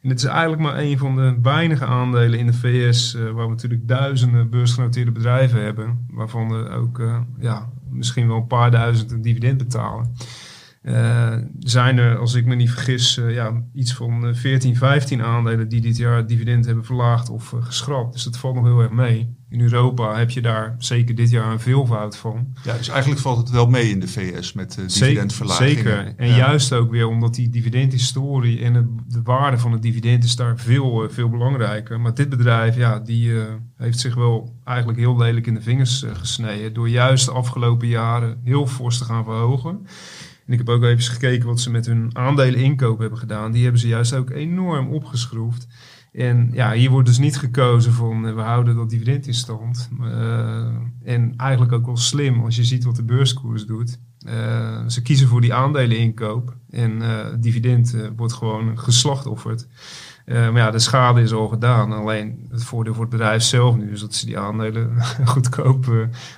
En het is eigenlijk maar een van de weinige aandelen in de VS uh, waar we natuurlijk duizenden beursgenoteerde bedrijven hebben, waarvan er ook ja, misschien wel een paar duizend een dividend betalen. Uh, zijn er, als ik me niet vergis, ja, iets van 14, 15 aandelen die dit jaar het dividend hebben verlaagd of geschrapt. Dus dat valt nog heel erg mee. In Europa heb je daar zeker dit jaar een veelvoud van. Ja, dus eigenlijk valt het wel mee in de VS met dividendverlagingen. Zeker. En ja. juist ook weer omdat die dividendhistorie en het, de waarde van het dividend is daar veel, veel belangrijker. Maar dit bedrijf, ja, die heeft zich wel eigenlijk heel lelijk in de vingers gesneden. Door juist de afgelopen jaren heel fors te gaan verhogen. En ik heb ook even gekeken wat ze met hun aandelen inkoop hebben gedaan. Die hebben ze juist ook enorm opgeschroefd. En ja, hier wordt dus niet gekozen van uh, we houden dat dividend in stand. Uh, en eigenlijk ook wel slim als je ziet wat de beurskoers doet. Eh, ze kiezen voor die aandeleninkoop en eh, dividend eh, wordt gewoon geslachtofferd. Eh, maar ja, de schade is al gedaan. Alleen het voordeel voor het bedrijf zelf nu is dat ze die aandelen goedkoop eh,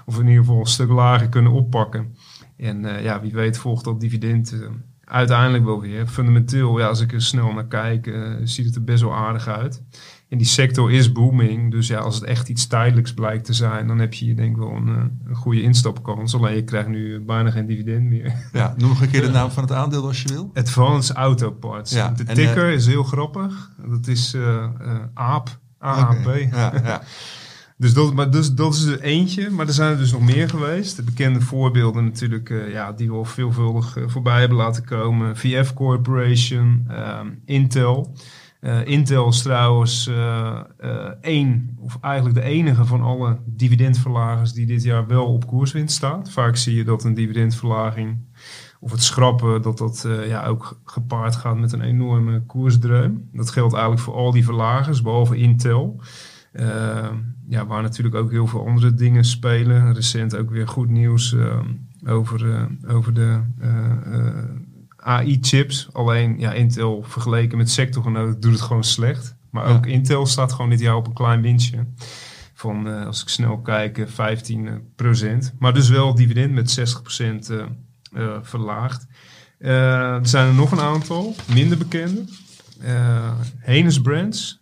of in ieder geval een stuk lager kunnen oppakken. En eh, ja, wie weet volgt dat dividend eh, uiteindelijk wel weer. Fundamenteel, ja, als ik er snel naar kijk, eh, ziet het er best wel aardig uit. En die sector is booming. Dus ja, als het echt iets tijdelijks blijkt te zijn, dan heb je hier denk ik wel een, een goede instapkans. Alleen je krijgt nu bijna geen dividend meer. Ja, noem nog een keer de naam van het aandeel als je wil. Advanced Auto Parts. Ja, de ticker is heel grappig. Dat is AAP. AAP. Ja, ja. Dus, dat, maar dus, dat is er eentje. Maar er zijn er dus nog meer geweest. De bekende voorbeelden natuurlijk, eh, ja, die we al veelvuldig eh, voorbij hebben laten komen. VF Corporation, ehm, Intel. Eh, Intel is trouwens één, of eigenlijk de enige van alle dividendverlagers die dit jaar wel op koerswinst staat. Vaak zie je dat een dividendverlaging of het schrappen, dat dat ja, ook gepaard gaat met een enorme koersdreun. Dat geldt eigenlijk voor al die verlagers, behalve Intel. Eh, ja, waar natuurlijk ook heel veel andere dingen spelen. Recent ook weer goed nieuws eh, over, eh, over de eh, eh, AI-chips. Alleen ja, Intel vergeleken met sectorgenoten doet het gewoon slecht. Maar Ja. ook Intel staat gewoon dit jaar op een klein winstje. Van, als ik snel kijk, eh, 15% Maar dus wel dividend met 60% eh, eh, verlaagd. Er zijn er nog een aantal, minder bekende. Henes Brands,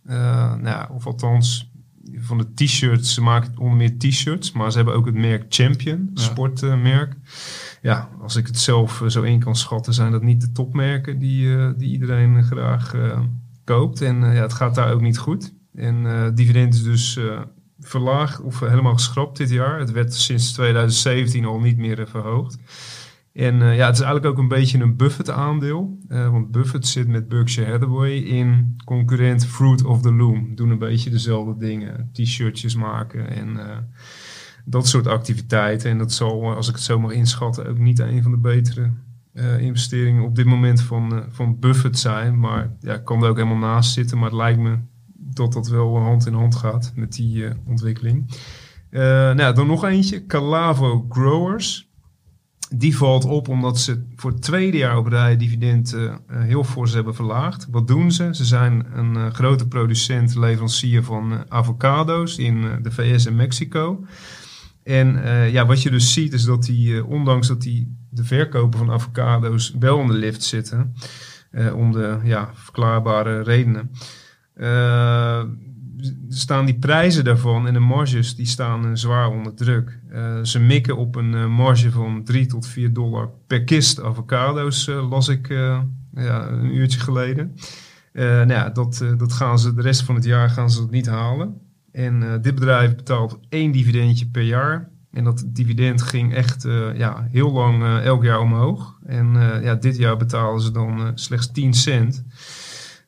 nou, of althans van de t-shirts. Ze maken onder meer t-shirts, maar ze hebben ook het merk Champion, Ja. sportmerk. ja, als ik het zelf eh, zo in kan schatten, zijn dat niet de topmerken die, eh, die iedereen graag eh, koopt. En ja, het gaat daar ook niet goed. En dividend is dus verlaagd of helemaal geschrapt dit jaar. Het werd sinds 2017 al niet meer verhoogd. En eh, ja, het is eigenlijk ook een beetje een Buffett-aandeel. Eh, want Buffett zit met Berkshire Hathaway in concurrent Fruit of the Loom. Doen een beetje dezelfde dingen. T-shirtjes maken en eh, dat soort activiteiten. En dat zal, als ik het zo mag inschatten, ook niet een van de betere investeringen op dit moment van, van Buffett zijn. Maar ja, ik kan er ook helemaal naast zitten. Maar het lijkt me dat dat wel hand in hand gaat met die ontwikkeling. Nou, dan nog eentje. Calavo Growers. Die valt op omdat ze voor het tweede jaar op rij dividend eh, heel fors hebben verlaagd. Wat doen ze? Ze zijn een eh, grote producent, leverancier van avocado's in de VS en Mexico. En ja, wat je dus ziet is dat die, ondanks dat die de verkopen van avocado's wel in de lift zitten, om de ja, verklaarbare redenen, staan die prijzen daarvan en de marges die staan eh, zwaar onder druk. Eh, ze mikken op een eh, marge van 3 tot 4 dollar per kist avocado's, las ik ja, een uurtje geleden. Nou ja, dat, dat gaan ze de rest van het jaar gaan ze niet halen. En dit bedrijf betaalt één dividendje per jaar. En dat dividend ging echt ja, heel lang elk jaar omhoog. En ja, dit jaar betalen ze dan slechts 10 cent.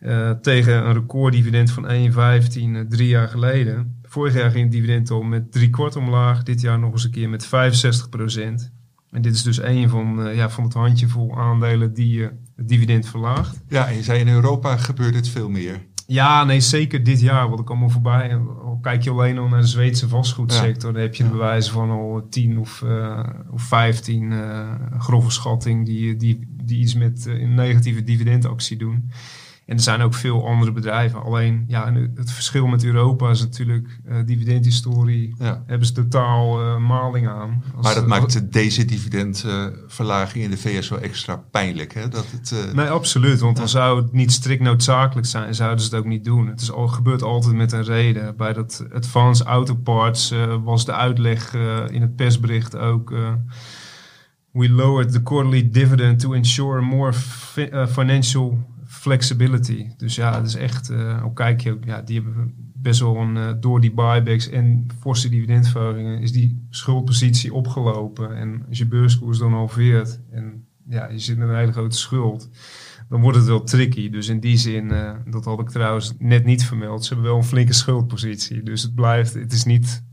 Eh, tegen een recorddividend van 1,15 eh, drie jaar geleden. Vorig jaar ging het dividend al met drie kwart omlaag. Dit jaar nog eens een keer met 65 procent. En dit is dus een van, eh, ja, van het handjevol aandelen die het dividend verlaagt. Ja, en je zei in Europa gebeurt het veel meer. Ja, nee, zeker dit jaar. Wat ik allemaal voorbij. Al kijk je alleen al naar de Zweedse vastgoedsector. Dan heb je de Ja. bewijzen van al 10 of, of 15 eh, grove schatting die, die, die iets met een negatieve dividendactie doen. En er zijn ook veel andere bedrijven. Alleen ja, het verschil met Europa is natuurlijk eh dividendhistorie. Ja. Hebben ze totaal eh, maling aan. Als- Maar dat als- maakt deze dividendverlaging in de VS wel extra pijnlijk. Hè? Dat het, eh, Nee, absoluut. Want dan zou het niet strikt noodzakelijk zijn, zouden ze het ook niet doen. Het is al, gebeurt altijd met een reden. Bij dat Advanced Auto Parts eh, was de uitleg eh, in het persbericht ook... eh, we lowered the quarterly dividend to ensure more fi- eh, financial flexibility. Dus ja, het is echt... eh al kijk je ook, ja, die hebben best wel een... eh, door die buybacks en forse dividendverhogingen is die schuldpositie opgelopen. En als je beurskoers dan halveert en ja, je zit met een hele grote schuld dan wordt het wel tricky. Dus in die zin, eh, dat had ik trouwens net niet vermeld, ze hebben wel een flinke schuldpositie. Dus het blijft, het is niet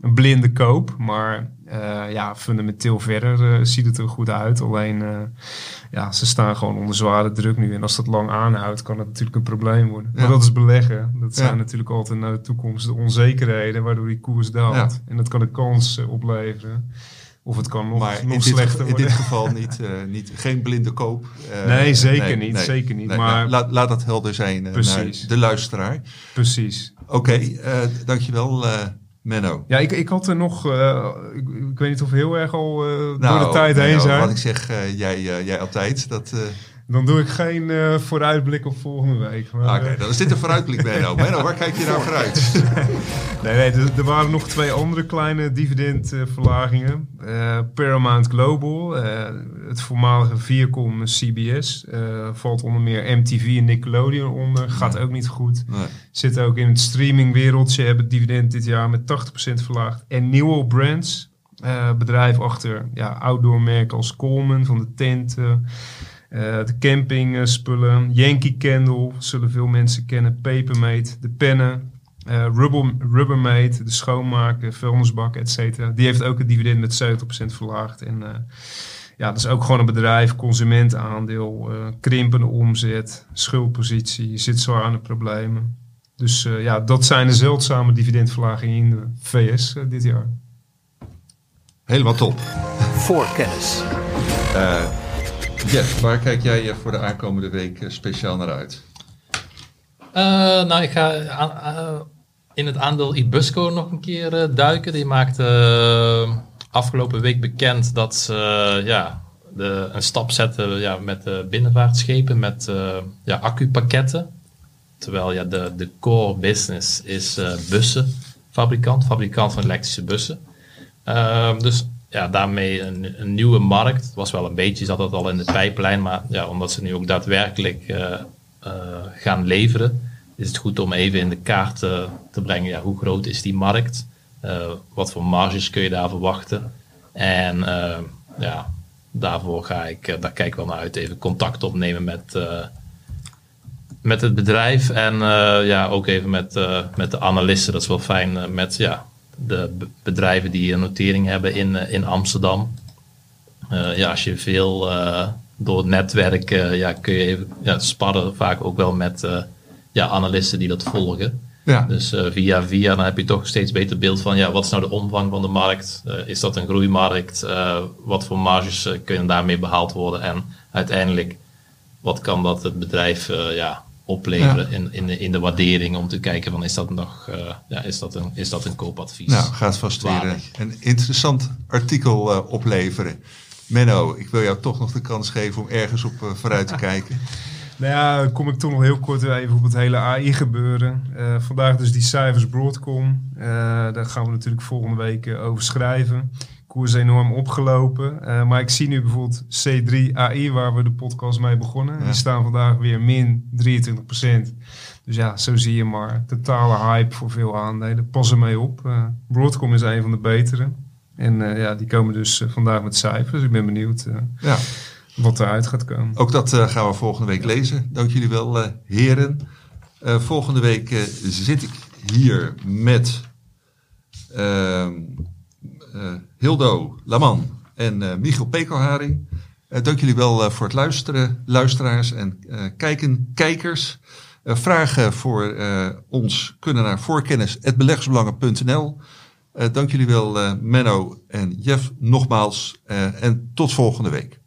een blinde koop, maar eh, ja, fundamenteel verder eh, ziet het er goed uit. Alleen, eh, ja, ze staan gewoon onder zware druk nu. En als dat lang aanhoudt, kan het natuurlijk een probleem worden. Ja. Maar dat is beleggen. Dat zijn Ja. natuurlijk altijd naar de toekomst de onzekerheden, waardoor die koers daalt. Ja. En dat kan een kans opleveren. Of het kan nog, maar nog in, slechter in worden. dit geval niet, niet, geen blinde koop. Nee, zeker niet, zeker niet, Nee, maar- nou, laat, laat dat helder zijn Precies. naar de luisteraar. Precies. Oké, eh, dankjewel Menno. Ja, ik, ik had er nog... eh, ik, ik weet niet of we heel erg al eh, door de Nou, tijd heen zijn. Wat ik zeg, eh, jij, jij altijd. Dat, Dan doe ik geen eh, vooruitblik op volgende week. Maar, Oké, eh, dan is dit een vooruitblik, Menno. Menno, waar kijk je nou vooruit? Nee, nee er, er waren nog twee andere kleine dividendverlagingen. Eh, Paramount Global, het voormalige Viacom CBS, valt onder meer MTV en Nickelodeon onder. Gaat ook niet goed. Nee. Zit ook in het streamingwereldje, hebben het dividend dit jaar met 80% verlaagd. En Newell Brands, bedrijf achter ja, outdoormerken als Coleman van de tenten. Eh, de campingspullen, Yankee Candle, zullen veel mensen kennen, Papermate, de pennen, eh, Rubber, Rubbermaid, de schoonmaken, vuilnisbak, et cetera. Die heeft ook het dividend met 70% verlaagd. En eh, ja, dat is ook gewoon een bedrijf, consumentenaandeel, eh, krimpende omzet, schuldpositie, zit zwaar aan de problemen. Dus eh, ja, dat zijn de zeldzame dividendverlagingen in de VS eh, dit jaar. Helemaal top. Voorkennis. Eh Jeff, waar kijk jij eh, voor de aankomende week eh, speciaal naar uit? Eh, nou, ik ga in het aandeel Ibusco nog een keer duiken. Die maakte afgelopen week bekend dat ze ja, de, een stap zetten ja, met binnenvaartschepen, met ja, accupakketten. Terwijl ja, de, de core business is bussenfabrikant, fabrikant van elektrische bussen. Ehm, dus ja, daarmee een, nieuwe markt. Het was wel een beetje, zat dat al in de pijplijn, maar ja, omdat ze nu ook daadwerkelijk eh, eh, gaan leveren, is het goed om even in de kaart te brengen. Ja, hoe groot is die markt? Eh, wat voor marges kun je daar verwachten? En ja, daarvoor ga ik, daar kijk ik wel naar uit, even contact opnemen met, met het bedrijf en ja, ook even met, met de analisten. Dat is wel fijn met ja, de be- bedrijven die een notering hebben in, eh, in Amsterdam. Eh, ja, als je veel eh, door het netwerk, ja, kun je even ja, sparren vaak ook wel met ja, analisten die dat volgen. Ja. Dus via via, dan heb je toch steeds beter beeld van, ja, wat is nou de omvang van de markt? Is dat een groeimarkt? Wat voor marges kunnen daarmee behaald worden? En uiteindelijk, wat kan dat het bedrijf ja, opleveren in, in, de, in de waardering om te kijken van, is dat nog, eh, ja, is dat een, is dat een koopadvies? Nou, gaat vast weer een, interessant artikel eh, opleveren. Menno, ik wil jou toch nog de kans geven om ergens op eh, vooruit te kijken. Nou ja, kom ik toch nog heel kort weer even op het hele AI-gebeuren. Eh, vandaag dus die cijfers Broadcom. Eh, daar gaan we natuurlijk volgende week over schrijven. Koers enorm opgelopen. Eh, maar ik zie nu bijvoorbeeld C3 AI, waar we de podcast mee begonnen. Ja. Die staan vandaag weer min 23%. Dus ja, zo zie je maar. Totale hype voor veel aandelen. Pas ermee op. Eh, Broadcom is een van de betere. En eh, ja, die komen dus vandaag met cijfers. Ik ben benieuwd Ja, wat eruit gaat komen. ook dat gaan we volgende week lezen. Dank jullie wel, heren. Volgende week zit ik hier met ehm, eh, Hildo Laman en eh, Michiel Pekelharing. Eh, dank jullie wel eh, voor het luisteren, luisteraars en eh, kijken, kijkers. Eh, vragen voor eh, ons kunnen naar voorkennis.beleggersbelangen.nl. Eh dank jullie wel, eh, Menno en Jeff, nogmaals. eh, en tot volgende week.